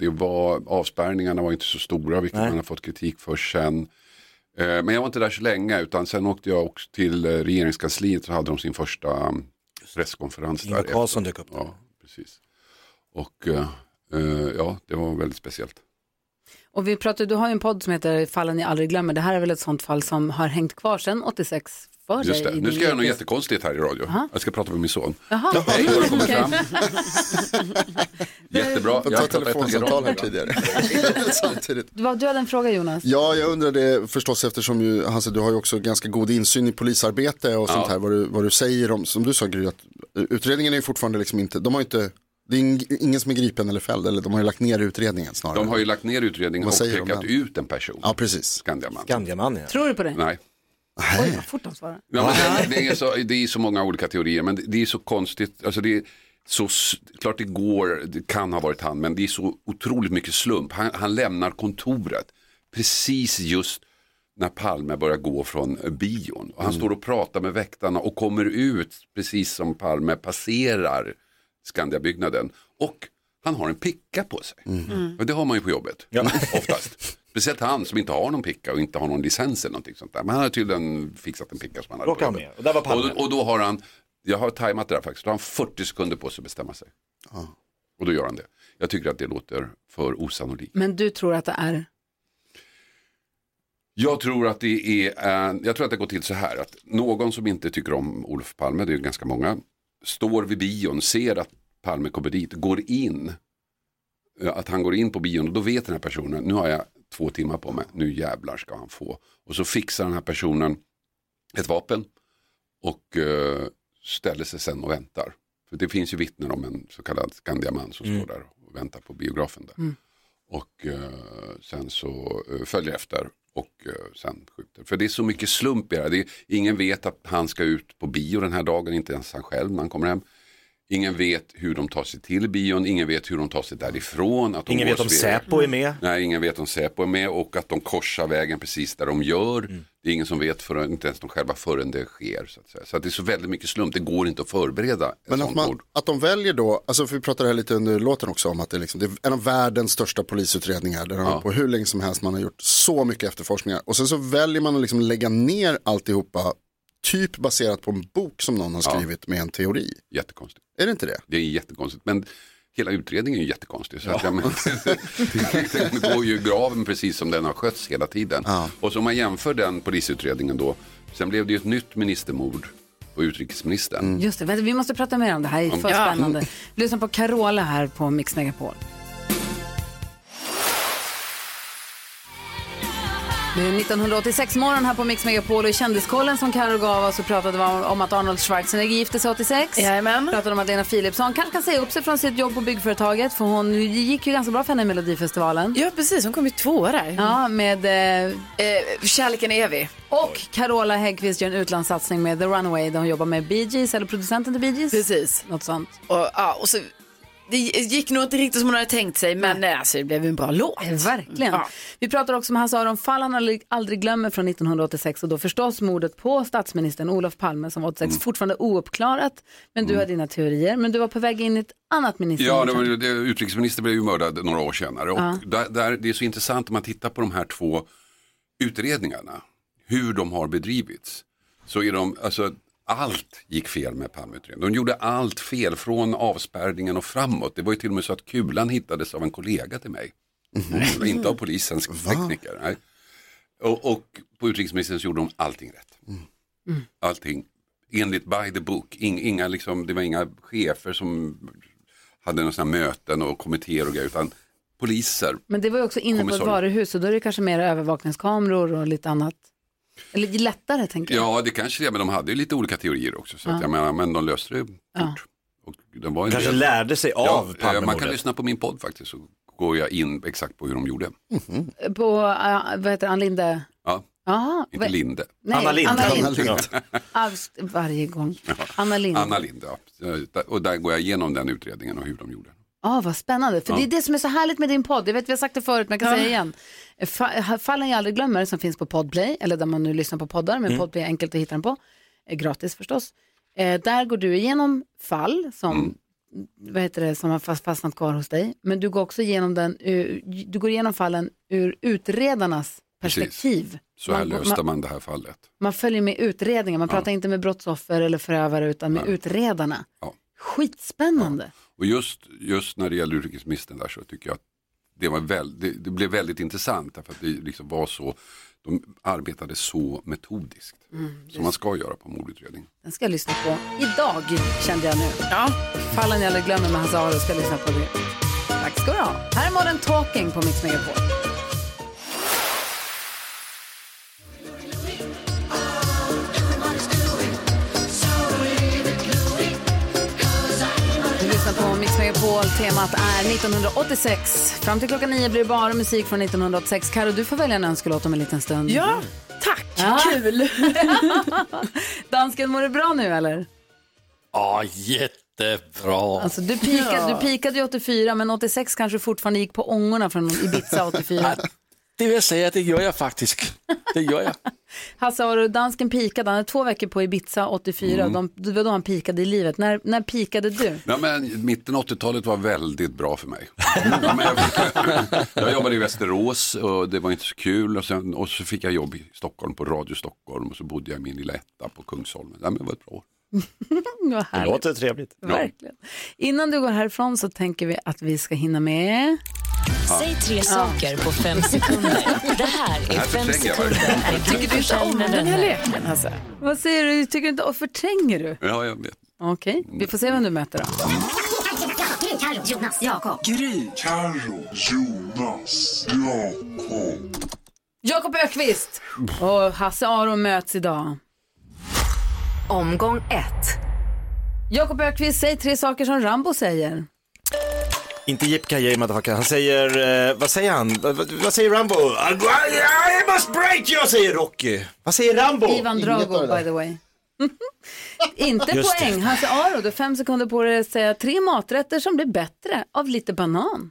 S15: Det var, avspärrningarna var inte så stora, vilket
S2: Nej.
S15: man har fått kritik för sen. Eh, Men jag var inte där så länge, utan sen åkte jag också till eh, regeringskansliet så hade de sin första mm, presskonferens
S2: Ingvar. Carlsson dök upp.
S15: Ja, precis. Och eh, eh, ja, det var väldigt speciellt.
S1: Och vi pratade, du har ju en podd som heter Fallen ni aldrig glömmer. Det här är väl ett sånt fall som har hängt kvar sedan 86 för
S15: Just
S1: dig?
S15: det. Nu ska jag göra något jättekonstigt här i radio.
S1: Aha.
S15: Jag ska prata med min son.
S1: Jaha.
S15: Hej, har du kommit fram? [LAUGHS] Jättebra.
S3: Jag
S15: har
S3: telefonsamtal här tidigare. [LAUGHS] Samtidigt.
S1: Du, var- du hade en fråga Jonas.
S3: Ja, jag undrade förstås eftersom ju, Hasse, du har ju också ganska god insyn i polisarbete och sånt
S15: Ja.
S3: här, vad du, vad du säger om, som du sa Gry, att utredningen är fortfarande liksom inte, de har inte, det är ing- ingen som är gripen eller fälld, eller de har ju lagt ner utredningen snarare.
S15: De har ju lagt ner utredningen och pekat ut en person.
S3: Ja, precis.
S15: Skandiaman.
S2: Skandiaman ja.
S1: Tror du på det?
S15: Nej.
S1: Oj, vad fort de svarar.
S15: Ja, men det, det, är så, det är så många olika teorier, men det, det är så konstigt. Alltså det är så, klart det går, det kan ha varit han, men det är så otroligt mycket slump. Han, han lämnar kontoret precis just när Palme börjar gå från bion. Och han står och pratar med väktarna och kommer ut precis som Palme passerar Skandiabyggnaden. Och han har en picka på sig. Och det har man ju på jobbet, [LAUGHS] oftast. Speciellt han som inte har någon picka och inte har någon licens eller någonting sånt där. Men han har tydligen fixat en picka som han hade på jobbet.
S2: med. Och.
S15: Och, och då har han, jag har tajmat det där faktiskt, då har han 40 sekunder på sig att bestämma sig. Och då gör han det. Jag tycker att det låter för osannolikt.
S1: Men du tror att det är...
S15: Jag tror att det är, eh, jag tror att det går till så här att någon som inte tycker om Olof Palme, det är ju ganska många, står vid bion, ser att Palme kommer dit, går in, eh, att han går in på bion och då vet den här personen, nu har jag två timmar på mig, nu jävlar ska han få. Och så fixar den här personen ett vapen och eh, ställer sig sen och väntar. För det finns ju vittnen om en så kallad Skandiaman som står där och väntar på biografen där.
S1: Mm.
S15: Och eh, sen så eh, följer efter och sen skjuter. För det är så mycket slump i det här. Det är, ingen vet att han ska ut på bio den här dagen, inte ens han själv när han kommer hem. Ingen vet hur de tar sig till bion, ingen vet hur de tar sig därifrån. Att de
S2: Ingen vet om Säpo är med.
S15: Nej, ingen vet om Säpo är med och att de korsar vägen precis där de gör.
S2: Mm.
S15: Det är ingen som vet, förrän, inte ens de själva, förrän det sker. Så, att säga. så att det är så väldigt mycket slump, det går inte att förbereda
S3: Men att, man, att de väljer då, alltså för vi pratade här lite under låten också om att det är, liksom, det är en av världens största polisutredningar. Där de har på hur länge som helst man har gjort så mycket efterforskningar. Och sen så väljer man att liksom lägga ner alltihopa, typ baserat på en bok som någon har
S15: Ja.
S3: skrivit med en teori.
S15: Jättekonstigt.
S3: Är det inte det?
S15: Det är jättekonstigt. Men hela utredningen är ju jättekonstig. Så att, ja, men, [LAUGHS] den går ju i graven precis som den har skötts hela tiden. Och så om man jämför den polisutredningen då. Sen blev det ju ett nytt ministermord på utrikesministern.
S1: Just det, vi måste prata mer om det här, det är för
S15: Ja.
S1: spännande. Lyssna på Carola här på Mix Megapol. Är 1986 morgon här på Mix Megapol och i kändiskollen som Karo gav oss så pratade vi om, att Arnold Schwarzenegger gifte sig 86.
S5: Jajamän.
S1: Pratade om att Lena Philipsson kanske kan säga upp sig från sitt jobb på byggföretaget för hon det gick ju ganska bra för henne i Melodifestivalen.
S5: Ja, precis. Hon kom ju tvåa där.
S1: Ja, med... Eh,
S5: Kärleken är evig.
S1: Och Carola Häggkvist gör en utlandssatsning med The Runaway där hon jobbar med Bee Gees, eller producenten till Bee Gees.
S5: Precis.
S1: Något sånt.
S5: Och, ja, och så det gick nog inte riktigt som hon hade tänkt sig, men eh, alltså, det blev ju en bra låt.
S1: Verkligen.
S5: Ja.
S1: Vi pratar också om Hasse Aron fall han aldrig, aldrig glömmer från 1986 och då förstås mordet på statsministern Olof Palme som var 86,
S15: Mm.
S1: fortfarande ouppklarat. Men du har dina teorier, men du var på väg in i ett annat minister.
S15: Ja, det var, blev ju mördad några år senare. Och
S1: Ja.
S15: där, där, det är så intressant om man tittar på de här två utredningarna, hur de har bedrivits. Så är de, alltså allt gick fel med Palmeutredningen. De gjorde allt fel från avspärrningen och framåt. Det var ju till och med så att kulan hittades av en kollega till mig. Var inte av polisens tekniker. Nej. Och, och på utrikesministern så gjorde de allting rätt. Allting enligt by the book. In, inga, liksom, det var inga chefer som hade några möten och kommittéer och grejer. Utan poliser.
S1: Men det var ju också inne på ett varuhus och då är det kanske mer övervakningskameror och lite annat. Eller lättare tänker jag.
S15: Ja, det kanske det är, men de hade ju lite olika teorier också. Så att
S1: Ja.
S15: jag menar, men de löste det
S1: Ja.
S15: Och den var en
S2: Kanske
S15: del-
S2: lärde sig av
S15: ja, eh, Man kan lyssna på min podd faktiskt, så går jag in exakt på hur de gjorde.
S1: På, uh, vad heter Ann Linde?
S15: Ja,
S1: Jaha.
S15: inte
S1: vad-
S15: Linde.
S1: Nej, Anna Lindh. Anna Lindh.
S15: Ja.
S1: Ah, varje gång. Anna Linde.
S15: Anna Linde, ja. Och där går jag igenom den utredningen och hur de gjorde.
S1: Ah, vad spännande, för
S15: Ja.
S1: det är det som är så härligt med din podd. Jag vet vi har sagt det förut, men jag kan säga igen. Fa- Fallen jag aldrig glömmer som finns på Podplay, eller där man nu lyssnar på poddar, men
S17: Mm.
S1: Podplay är enkelt att hitta den på. Eh, gratis förstås. Eh, där går du igenom fall som, vad heter det, som har fast, fastnat kvar hos dig. Men du går också igenom, den, ur, du går igenom fallen ur utredarnas perspektiv.
S15: Så här
S1: Man-
S15: löste
S1: man-
S15: man det här fallet.
S1: Man följer med utredningen, man pratar inte med brottsoffer eller förövare utan med utredarna. Skitspännande.
S15: Och just, just när det gäller utrikesministern där så tycker jag att det, var väl, det, det blev väldigt intressant därför att det liksom var så, de arbetade så metodiskt.
S1: Mm,
S15: som man ska göra på mordutredning.
S1: Den ska jag lyssna på idag, kände jag nu. Ja. Fallen jag aldrig glömmer med Hasse Aro ska jag lyssna på det. Tack ska du ha. Här är Modern Talking på Mix Megapol. Mix Megapol. Temat är 1986. Fram till klockan nio blir det bara musik från 1986. Karo, du får välja en önskelåt om en liten stund.
S5: Ja, tack.
S1: Kul. [LAUGHS] Dansken, mår du bra nu eller?
S7: Ja, jättebra.
S1: Alltså, du, pikade, du pikade ju 84, men 86 kanske fortfarande gick på ångorna från Ibiza 84.
S7: Det vill jag säga, det gör jag faktiskt. Det gör jag. [LAUGHS]
S1: Hasse Aro, dansken pikade, han hade två veckor på Ibiza 84,
S15: Mm.
S1: de, det var då han pikade i livet. När, när pikade du?
S15: Ja, men mitten 80-talet var väldigt bra för mig. Jag, [LAUGHS] jag jobbade i Västerås och det var inte så kul. Och, sen, och så fick jag jobb i Stockholm på Radio Stockholm och så bodde jag i min lilla etta på Kungsholmen. Ja, men det var ett bra år. [LAUGHS]
S2: Det låter trevligt.
S1: Verkligen. Innan du går härifrån så tänker vi att vi ska hinna med...
S17: Säg tre saker på fem sekunder. Det här är
S1: Här
S17: fem
S1: jag
S17: sekunder. Tycker du inte om den här leken?
S1: Hasse? Vad säger du? Tycker du inte och förtränger du?
S15: Ja, jag vet.
S1: Okej, vi får se vem du möter då.
S17: Gry, Carro, Jonas, Jakob.
S4: Gry, Carro, Jonas, Jakob.
S1: Jakob Ökvist och Hasse Aro möts idag.
S14: Omgång ett.
S1: Jakob Ökvist, säg tre saker som Rambo säger.
S2: Inte Yippee motherfucker. Han säger, eh, vad säger han? Vad, vad, säger Rambo? I I must break you, säger Rocky. Vad säger Rambo?
S1: Ivan Drago, by the way. [LAUGHS] Inte
S2: Just
S1: poäng. Hasse Aro, du har fem sekunder på dig att säga tre maträtter som blir bättre av lite banan.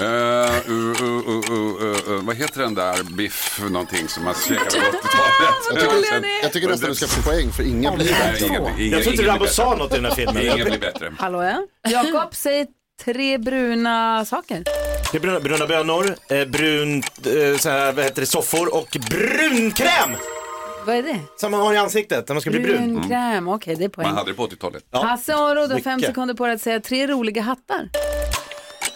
S15: Uh, uh, uh, uh, uh, uh, vad heter den där biff någonting som man käkade på [LAUGHS] 80-talet?
S3: Jag tycker, jag tycker nästan du ska få poäng för ingen blir bättre.
S2: Jag tror inte Rambo sa något i den här filmen.
S15: Ingen blir bättre.
S1: Hallå ja. Jakob, säg tre bruna saker.
S2: Det är bruna, bruna bönor, eh, brunt, eh, så här, vad heter det, soffor och brunkräm!
S1: Vad är det?
S2: Som man har i ansiktet när man ska bli brun. Mm.
S1: Brunkräm, okej det är poäng.
S15: Man hade det på 80-talet.
S1: Hasse Aro, du har fem
S15: mycket.
S1: sekunder på dig att säga tre roliga hattar.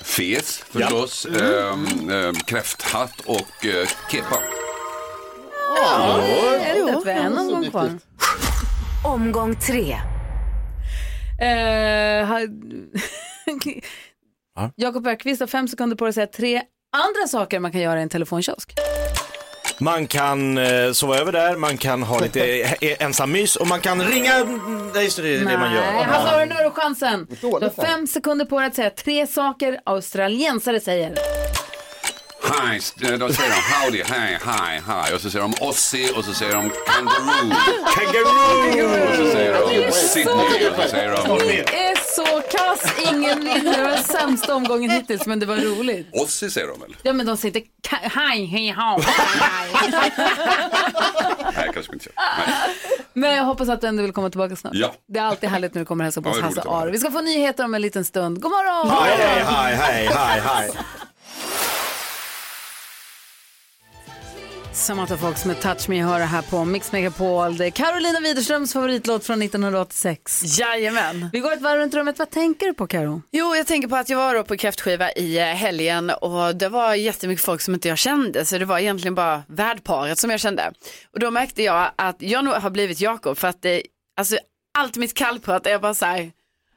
S15: Fes förstås, ehm, ehm, kräfthatt och uh, kepa.
S1: Ja, är det rätt? Vi har en omgång kvar.
S14: Omgång tre.
S1: Eh, ha- Jakob Ökvist har fem sekunder på dig att säga tre andra saker man kan göra i en telefonkiosk.
S2: Man kan eh, sova över där, man kan ha lite [LAUGHS] eh, ensam mys och man kan ringa, det är just det, det, är det man gör.
S1: Nej, nu har du chansen. Du har fem sekunder på dig att säga tre saker australiensare säger.
S15: Hi, st- då säger de howdy, hi, hi, hi. Och så säger de Aussie och så säger de kangaroo.
S2: Kangaroo!
S15: Och så säger de Sydney och så säger de...
S1: Ni är så kass, ingen vinner. Det var den sämsta omgången hittills, men det var roligt.
S15: Ossi säger de väl?
S1: Ja, men de säger inte ka- hej, hej, ha.
S15: Nej, kanske inte.
S1: Men jag hoppas att du ändå vill komma tillbaka snart.
S15: Ja.
S1: Det är alltid härligt när du kommer och hälsar på oss, Hasse Aro. Vi ska få nyheter om en liten stund. God morgon!
S2: Hej, hej, hej, hej, hej,
S1: Samantha Fox med Touch Me hör här på Mix Megapol. Det är Carolina Widerströms favoritlåt från 1986.
S5: Jajamän.
S1: Vi går ett varv runt rummet. Vad tänker du på Karo?
S5: Jo, jag tänker på att jag var på kräftskiva i eh, helgen och det var jättemycket folk som inte jag kände så det var egentligen bara värdparet som jag kände. Och då märkte jag att jag nog har blivit Jakob för att det, alltså allt mitt kallprat är bara så här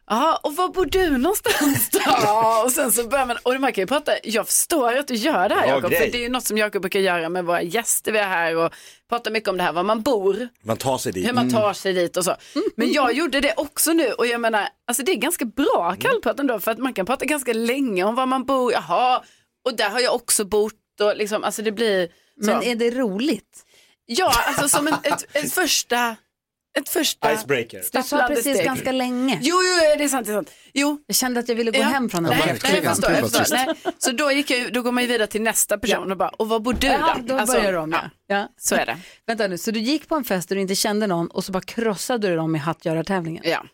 S5: Jaha, och var bor du någonstans då? [LAUGHS] och sen så börjar man, och man kan ju prata, jag förstår att du gör det här Jakob, för det är ju något som Jakob brukar göra med våra gäster vi har här och prata mycket om det här, var man bor,
S2: Man tar sig dit.
S5: hur man tar sig dit och så. Men jag gjorde det också nu och jag menar, alltså det är ganska bra kallprat ändå för att man kan prata ganska länge om var man bor, jaha, och där har jag också bott och liksom, alltså det blir så.
S1: Men är det roligt?
S5: Ja, alltså som en, ett, ett första, ett första
S2: Icebreaker.
S1: Du sa precis
S5: steg.
S1: ganska länge.
S5: Jo, jo, det är sant, det är sant. Jo.
S1: Jag kände att jag ville gå
S5: Ja.
S1: hem från den
S5: nej, nej, jag förstår, jag förstår. Nej. Så då, gick jag, då går man ju vidare till nästa person och bara, och var bor du
S1: Ja,
S5: då?
S1: då börjar de. Ja. Ja.
S5: Så är det.
S1: Vänta nu, så du gick på en fest där du inte kände någon och så bara krossade du dem i hattgörartävlingen?
S5: Ja.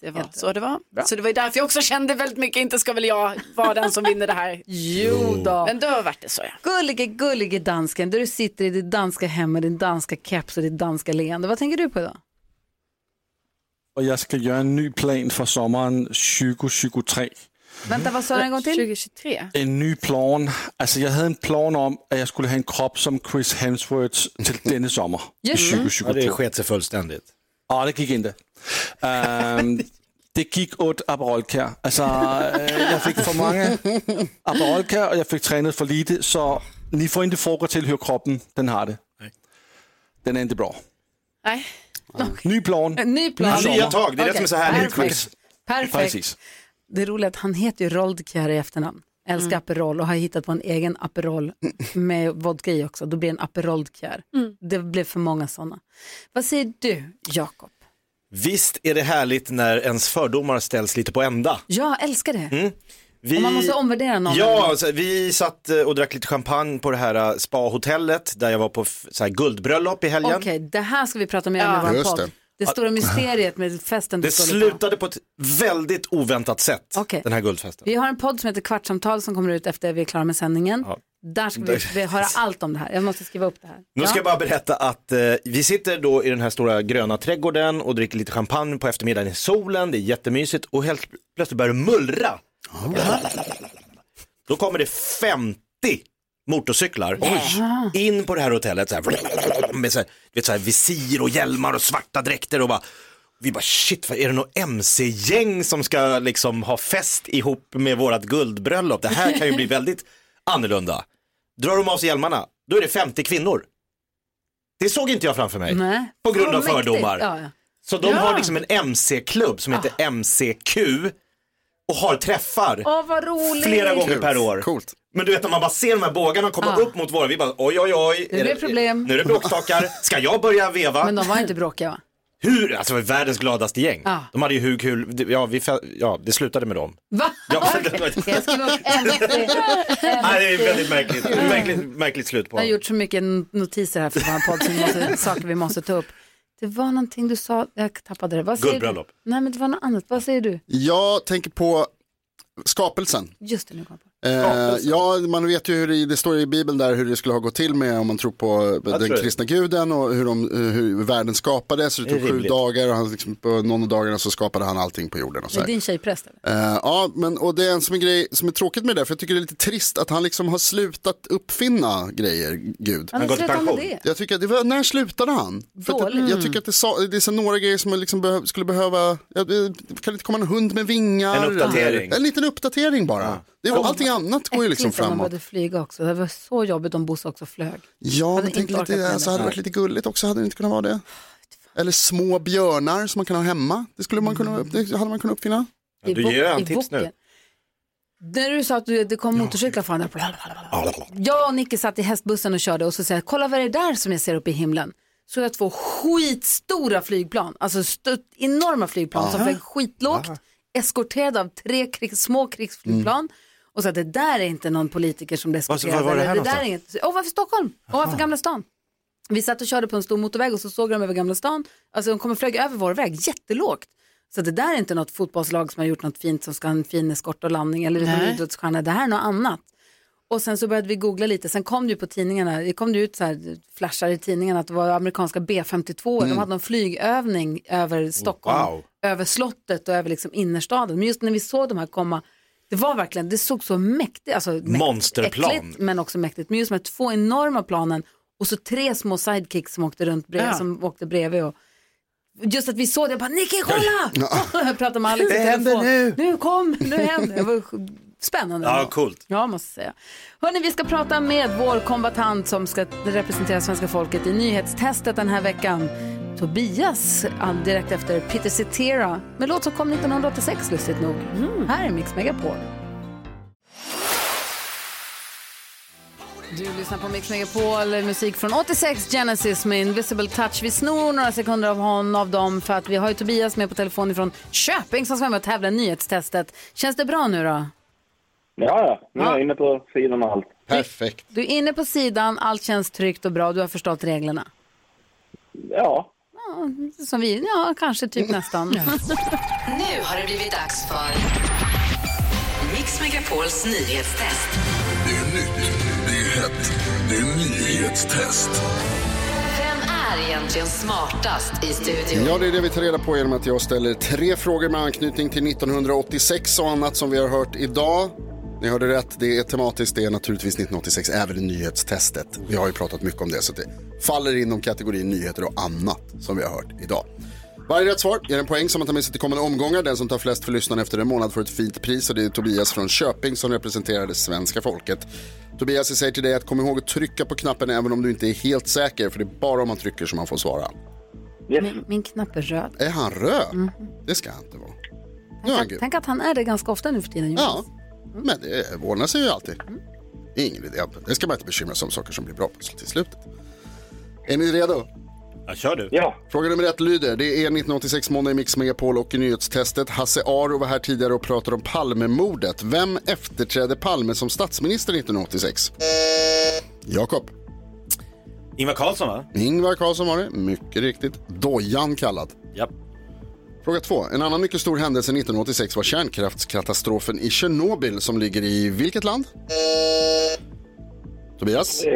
S5: Det var så det var. Så det var ju därför jag också kände väldigt mycket, inte ska väl jag vara den som vinner det här. [LAUGHS]
S1: Jo då.
S5: Men då vart det så ja.
S1: Gullige, gullige dansken, där du sitter i ditt danska hem med din danska keps och ditt danska leende. Vad tänker du på idag?
S7: Och jag ska göra en ny plan för sommaren 2023.
S1: Vänta, vad sa du en gång till?
S5: 2023?
S7: En ny plan. Alltså jag hade en plan om att jag skulle ha en kropp som Chris Hemsworth till denna sommar.
S1: det.
S7: 2022.
S2: Ja, det sket sig fullständigt.
S7: Ja, det gick inte. Ehm, det gick åt Aperolkär. Alltså, eh, jag fick för många Aperolkär och jag fick tränat för lite. Så ni får inte fråga till hur kroppen den har det. Den är inte bra.
S5: Nej.
S7: Ny plan.
S1: En ny plan.
S2: Nya tag, det är det
S1: Okej,
S2: som är så härligt.
S1: Perfekt. Perfekt.
S7: Precis.
S1: Det är roligt att han heter ju Roldkjær i efternamn. Älskar
S5: Mm.
S1: Aperol och har hittat på en egen Aperol med vodka i också. Då blir det en Aperoldkjær.
S5: Mm.
S1: Det blev för många sådana. Vad säger du, Jakob?
S2: Visst är det härligt när ens fördomar ställs lite på ända.
S1: Jag älskar det.
S2: Mm. Vi...
S1: Och man måste omvärdera någon.
S2: Ja, alltså, vi satt eh, och drack lite champagne på det här eh, spahotellet där jag var på så här, guldbröllop i helgen.
S1: Okej, det här ska vi prata mer om
S5: Ja.
S1: i vår podd.
S3: det.
S1: Det. stora mysteriet med festen
S2: Det slutade på ett väldigt oväntat sätt,
S1: Okej.
S2: den här guldfesten.
S1: Vi har en podd som heter Kvartsamtal som kommer ut efter vi är klara med sändningen.
S2: Ja.
S1: Där ska vi, [LAUGHS] vi höra allt om det här. Jag måste skriva upp det här.
S2: Nu ska jag bara berätta att eh, vi sitter då i den här stora gröna trädgården och dricker lite champagne på eftermiddagen i solen, det är jättemysigt och helt plötsligt börjar det mullra. Då kommer det 50 motorcyklar in på det här hotellet så här, med så här, vet, så här, visir och hjälmar och svarta dräkter och bara vi bara shit, vad är det något MC-gäng som ska liksom ha fest ihop med vårat guldbröllop? Det här kan ju bli väldigt annorlunda. Drar de av sig hjälmarna, då är det 50 kvinnor. Det såg inte jag framför mig.
S1: Nej.
S2: På grund av fördomar.
S1: Ja, ja.
S2: Så de
S1: Ja.
S2: har liksom en MC-klubb som heter MC-Q och har träffar
S1: Åh, vad roligt.
S2: flera gånger per år.
S3: Coolt.
S2: Men du vet när man bara ser de här bågarna komma
S1: Ja.
S2: upp mot våra, vi bara oj oj oj.
S1: Nu är det problem.
S2: Nu är det bråkstakar. Ska jag börja veva?
S1: Men de var inte bråkiga va?
S2: Hur? Alltså det var världens gladaste gäng.
S1: Ja.
S2: De hade ju hur kul, ja, vi, ja det slutade med dem.
S1: Va?
S2: Ja, [LAUGHS]
S1: Ska jag skriva upp?
S2: Nej, det är väldigt märkligt, märkligt, märkligt slut på
S1: Jag har gjort så mycket notiser här för vår podd, så vi måste, [LAUGHS] saker vi måste ta upp. Det var någonting du sa, jag tappade det. Vad säger
S3: Guldbröllop.
S1: Du? Nej men det var något annat, vad säger du?
S3: Jag tänker på skapelsen.
S1: Just det, nu kom jag på.
S3: Eh, ja, man vet ju hur det, det står i Bibeln där hur det skulle ha gått till med om man tror på
S2: tror
S3: den
S2: det.
S3: kristna guden och hur, de, hur världen skapades. Det
S2: Det är
S3: tog sju
S2: rimligt.
S3: dagar och han, liksom, på någon av dagarna så skapade han allting på jorden. Och så
S1: Det är
S3: här.
S1: din tjejpräst?
S3: Eh, ja, men, och det är en som en grej som är tråkigt med det, för jag tycker det är lite trist att han liksom har slutat uppfinna grejer, Gud.
S1: Han har slutat med det.
S3: Jag tycker att det var, när slutade han? För att
S1: Dåligt.
S3: jag, jag tycker att det, sa, det är så några grejer som liksom behöv, skulle behöva, ja, det- kan det inte komma en hund med vingar?
S2: En uppdatering.
S3: En liten uppdatering bara. Det är, allting annat går ju liksom
S1: Äckligt att de
S3: framåt.
S1: började flyga också, det var så jobbigt om Bosse också flög.
S3: Ja,
S1: Hade
S3: men tänk lite, alltså,
S1: det.
S3: hade det varit lite gulligt också, hade det inte kunnat vara det? Eller små björnar som man kan ha hemma, det, skulle man kunna, det hade man kunnat uppfinna.
S2: Ja, du ger han tips nu.
S1: När du sa att du, det kom motorcyklar från där. Jag och Nicke satt i hästbussen och körde och så säger jag, kolla vad är det där som jag ser uppe i himlen? Så jag två skitstora flygplan, alltså stött, enorma flygplan som
S3: Aha.
S1: flög skitlågt, eskorterad av tre krigs, små krigsflygplan. Och så att det där är inte någon politiker som
S2: Vad-
S1: eskorterad.
S2: var var det här
S1: eller där är inget. Och varför Stockholm? Och varför Gamla stan? Vi satt och körde på en stor motorväg och så såg de över Gamla stan. Alltså de kom och flög över vår väg jättelågt. Så det där är inte något fotbollslag som har gjort något fint som ska ha en fin eskort och landning eller det någon idrottsstjärna. Det här är något annat. Och sen så började vi googla lite, sen kom det ju på tidningarna, det kom det ut så här flashar i tidningarna att det var amerikanska B52, de hade någon flygövning över Stockholm,
S2: Wow.
S1: över slottet och över liksom innerstaden. Men just när vi såg de här komma, det var verkligen, det såg så mäktigt, alltså mäktigt,
S2: Monsterplan.
S1: äckligt, men också mäktigt. Men just med två enorma planen och så tre små sidekicks som åkte runt bredvid,
S5: Ja.
S1: som åkte bredvid och Just att vi såg det, jag bara Nicky kolla! jag [LAUGHS] pratade med Alex i
S2: Det händer
S1: telefon.
S2: nu.
S1: Nu kom, nu händer det. Spännande.
S2: Ja, coolt.
S1: Ja, måste säga. Hörni, vi ska prata med vår kombatant som ska representera svenska folket i nyhetstestet den här veckan. Tobias, direkt efter Peter Cetera, med låt som kom 1986, lustigt nog. Här är Mix Megapol. Du lyssnar på Mix Megapol, musik från 86, Genesis med Invisible Touch. Vi snor några sekunder av honom av dem för att vi har ju Tobias med på telefon från Köping som ska vara med och tävla i nyhetstestet. Känns det bra nu då?
S18: Ja, ja. Nu är
S1: Ja.
S18: jag inne på sidan och allt.
S3: Perfekt.
S1: Du är inne på sidan, allt känns tryggt och bra, du har förstått reglerna.
S18: Ja.
S1: Ja, som vi, ja kanske typ nästan. [LAUGHS]
S17: Nu har det blivit dags för Mix Megapols nyhetstest.
S19: Det är nytt, det är hett, det är nyhetstest.
S17: Vem är egentligen smartast i studion?
S3: Ja, det är det vi tar reda på genom att jag ställer tre frågor med anknytning till 1986 och annat som vi har hört idag. Ni hörde rätt, det är tematiskt, det är naturligtvis 1986, även i nyhetstestet. Vi har ju pratat mycket om det, så det faller inom kategorin nyheter och annat som vi har hört idag. Varje rätt svar ger en poäng som man tar med sig till kommande omgångar. Den som tar flest för lyssnarna efter en månad får ett fint pris och det är Tobias från Köping som representerar det svenska folket. Tobias, jag säger till dig att kom ihåg att trycka på knappen även om du inte är helt säker, för det är bara om man trycker som man får svara.
S1: Min, min knapp är röd.
S3: Är han röd? Det ska han inte vara. Är han gul.
S1: Tänk att han är det ganska ofta nu för tiden.
S3: Ja,
S1: Jonas.
S3: Men det ordnar sig ju alltid. Ingen idé. Det ska man inte bekymra sig om saker som blir bra på till slutet. Är ni redo?
S2: Ja, kör du.
S18: Ja.
S3: Fråga nummer ett lyder. Det är 1986 måndag i Mix Megapol och i nyhetstestet. Hasse Aro var här tidigare och pratade om Palmemordet. Vem efterträdde Palme som statsminister 1986? Jakob.
S2: Ingvar Carlsson va?
S3: Ingvar Carlsson var det, mycket riktigt. Dojan kallad.
S2: Ja.
S3: Fråga två. En annan mycket stor händelse 1986 var kärnkraftskatastrofen i Tjernobyl som ligger i vilket land? Tobias? [LAUGHS]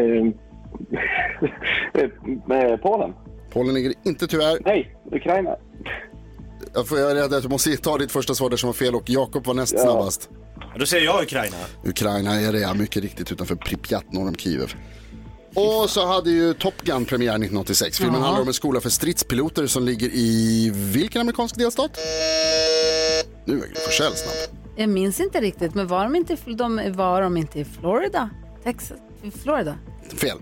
S18: Eh, Polen?
S3: Polen ligger inte tyvärr.
S18: Nej, Ukraina.
S3: Jag, får, jag är rädd att du måste ta ditt första svar där som var fel och Jakob var näst
S18: Ja.
S3: snabbast.
S2: Då säger jag Ukraina.
S3: Ukraina är det, ja, mycket riktigt utanför Pripyat norr om Kiev. Och så hade ju Top Gun premiär 1986. Filmen
S1: Jaha.
S3: handlar om en skola för stridspiloter som ligger i vilken amerikansk delstat? Nu är Gry Forssell snabb.
S1: Jag minns inte riktigt, men var de inte, i- de, var de inte i Florida? Texas? Florida?
S3: Fel.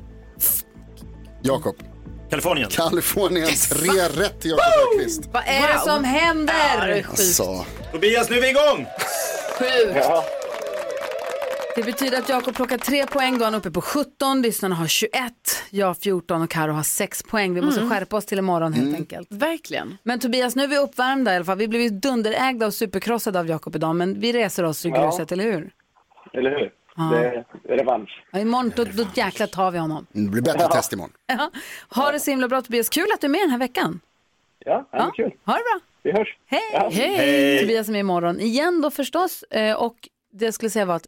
S3: Jakob.
S2: Kalifornien.
S3: Kalifornien. Tre rätt till Jakob Öqvist.
S1: Vad är det som händer?
S3: Alltså,
S2: Tobias, nu är vi igång!
S1: Sjukt.
S18: Ja.
S1: Det betyder att Jakob plockar tre poäng, då är han uppe på 17, lyssnarna har 21, jag 14 och Karo har 6 poäng. Vi måste
S5: Mm.
S1: skärpa oss till imorgon helt enkelt.
S5: Verkligen.
S1: Men Tobias, nu är vi uppvärmda i alla fall. Vi blev ju dunderägda och superkrossade av Jakob idag, men vi reser oss ur
S18: Ja.
S1: gruset, eller hur?
S18: Eller hur?
S1: Ja.
S18: Det är revansch.
S1: Ja, imorgon, då, då jäklar tar vi honom.
S3: det blir bättre test imorgon. [LAUGHS]
S1: Ja. Ha det så himla bra Tobias, kul att du är med den här veckan.
S18: Ja, det är kul.
S1: Ha det bra.
S18: Vi hörs.
S1: Hej!
S18: Ja.
S1: Hej!
S18: Hej.
S1: Tobias är med imorgon igen då förstås. Eh, Och det jag skulle säga var att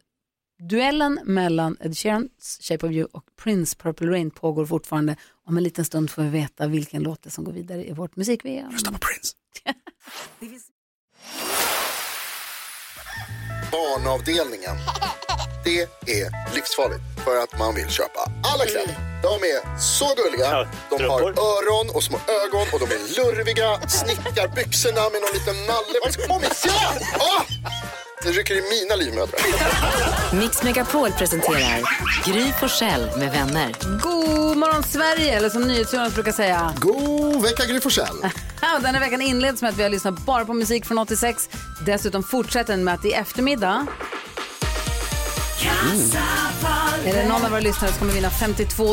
S1: duellen mellan Ed Sheerans Shape of You och Prince Purple Rain pågår fortfarande. Om en liten stund får vi veta vilken låt det som går vidare i vårt musik-VM. Rösta
S3: på Prince. [LAUGHS] Barnavdelningen. Det är livsfarligt för att man vill köpa alla kläder. De är så gulliga. De har öron och små ögon och de är lurviga. Snickar byxorna med någon liten nalle. Vad ska! Det rycker i mina livmödrar.
S14: Mix Megapol presenterar Gry Forssell med vänner.
S1: God morgon Sverige, eller som NyhetsJonas brukar säga.
S3: God vecka Gry Forssell. [LAUGHS]
S1: Den här veckan inleds med att vi har lyssnat bara på musik från 86. Dessutom fortsätter den med att i eftermiddag Är det någon av våra lyssnare som kommer vinna 52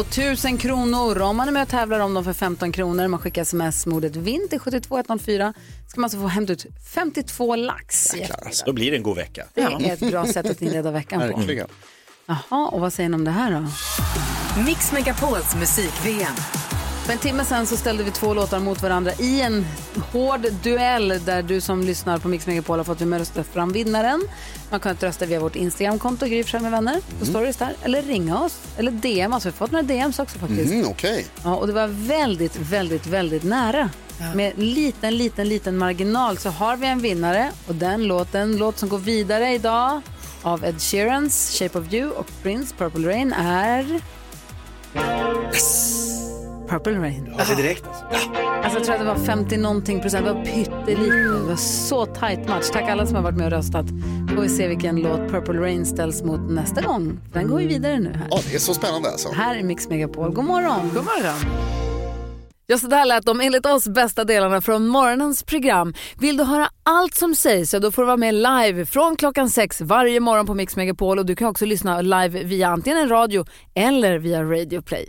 S1: 000 kronor om man är med och tävlar om dem för 15 kronor. Man skickar sms med ordet vinn till 72104. Ska man alltså få hämta ut 52 lax. i eftermiddag.
S2: Då blir det en god vecka.
S1: Det är ett bra sätt att inleda veckan på.
S2: Verkligen.
S1: Jaha, och vad säger ni om det här då?
S17: Mix Megapols musik-VM.
S1: För en timme sen så ställde vi två låtar mot varandra i en hård duell där du som lyssnar på Mix Megapol har fått med rösta fram vinnaren. Man kan rösta via vårt Instagramkonto, Gry med vänner, på stories där, eller ringa oss, eller DM oss. Vi har fått några DMs också faktiskt.
S3: Mm, Okej.
S1: Ja, och det var väldigt, väldigt, väldigt nära. Med liten, liten, liten marginal så har vi en vinnare och den låten, låt som går vidare idag av Ed Sheerans Shape of You och Prince Purple Rain är... Purple Rain.
S2: Ja, det är direkt alltså.
S1: Alltså jag tror att det var 50 någonting procent. Det var pyttelite. Det var så tight match. Tack alla som har varit med och röstat. Får vi se vilken låt Purple Rain ställs mot nästa gång. Den går ju vidare nu här.
S3: Ja, det är så spännande alltså.
S1: Här är Mix Megapol. God morgon. God morgon. Ja, så där lät de enligt oss bästa delarna från morgonens program. Vill du höra allt som sägs så då får du vara med live från klockan sex varje morgon på Mix Megapol och du kan också lyssna live via antingen en radio eller via Radio Play.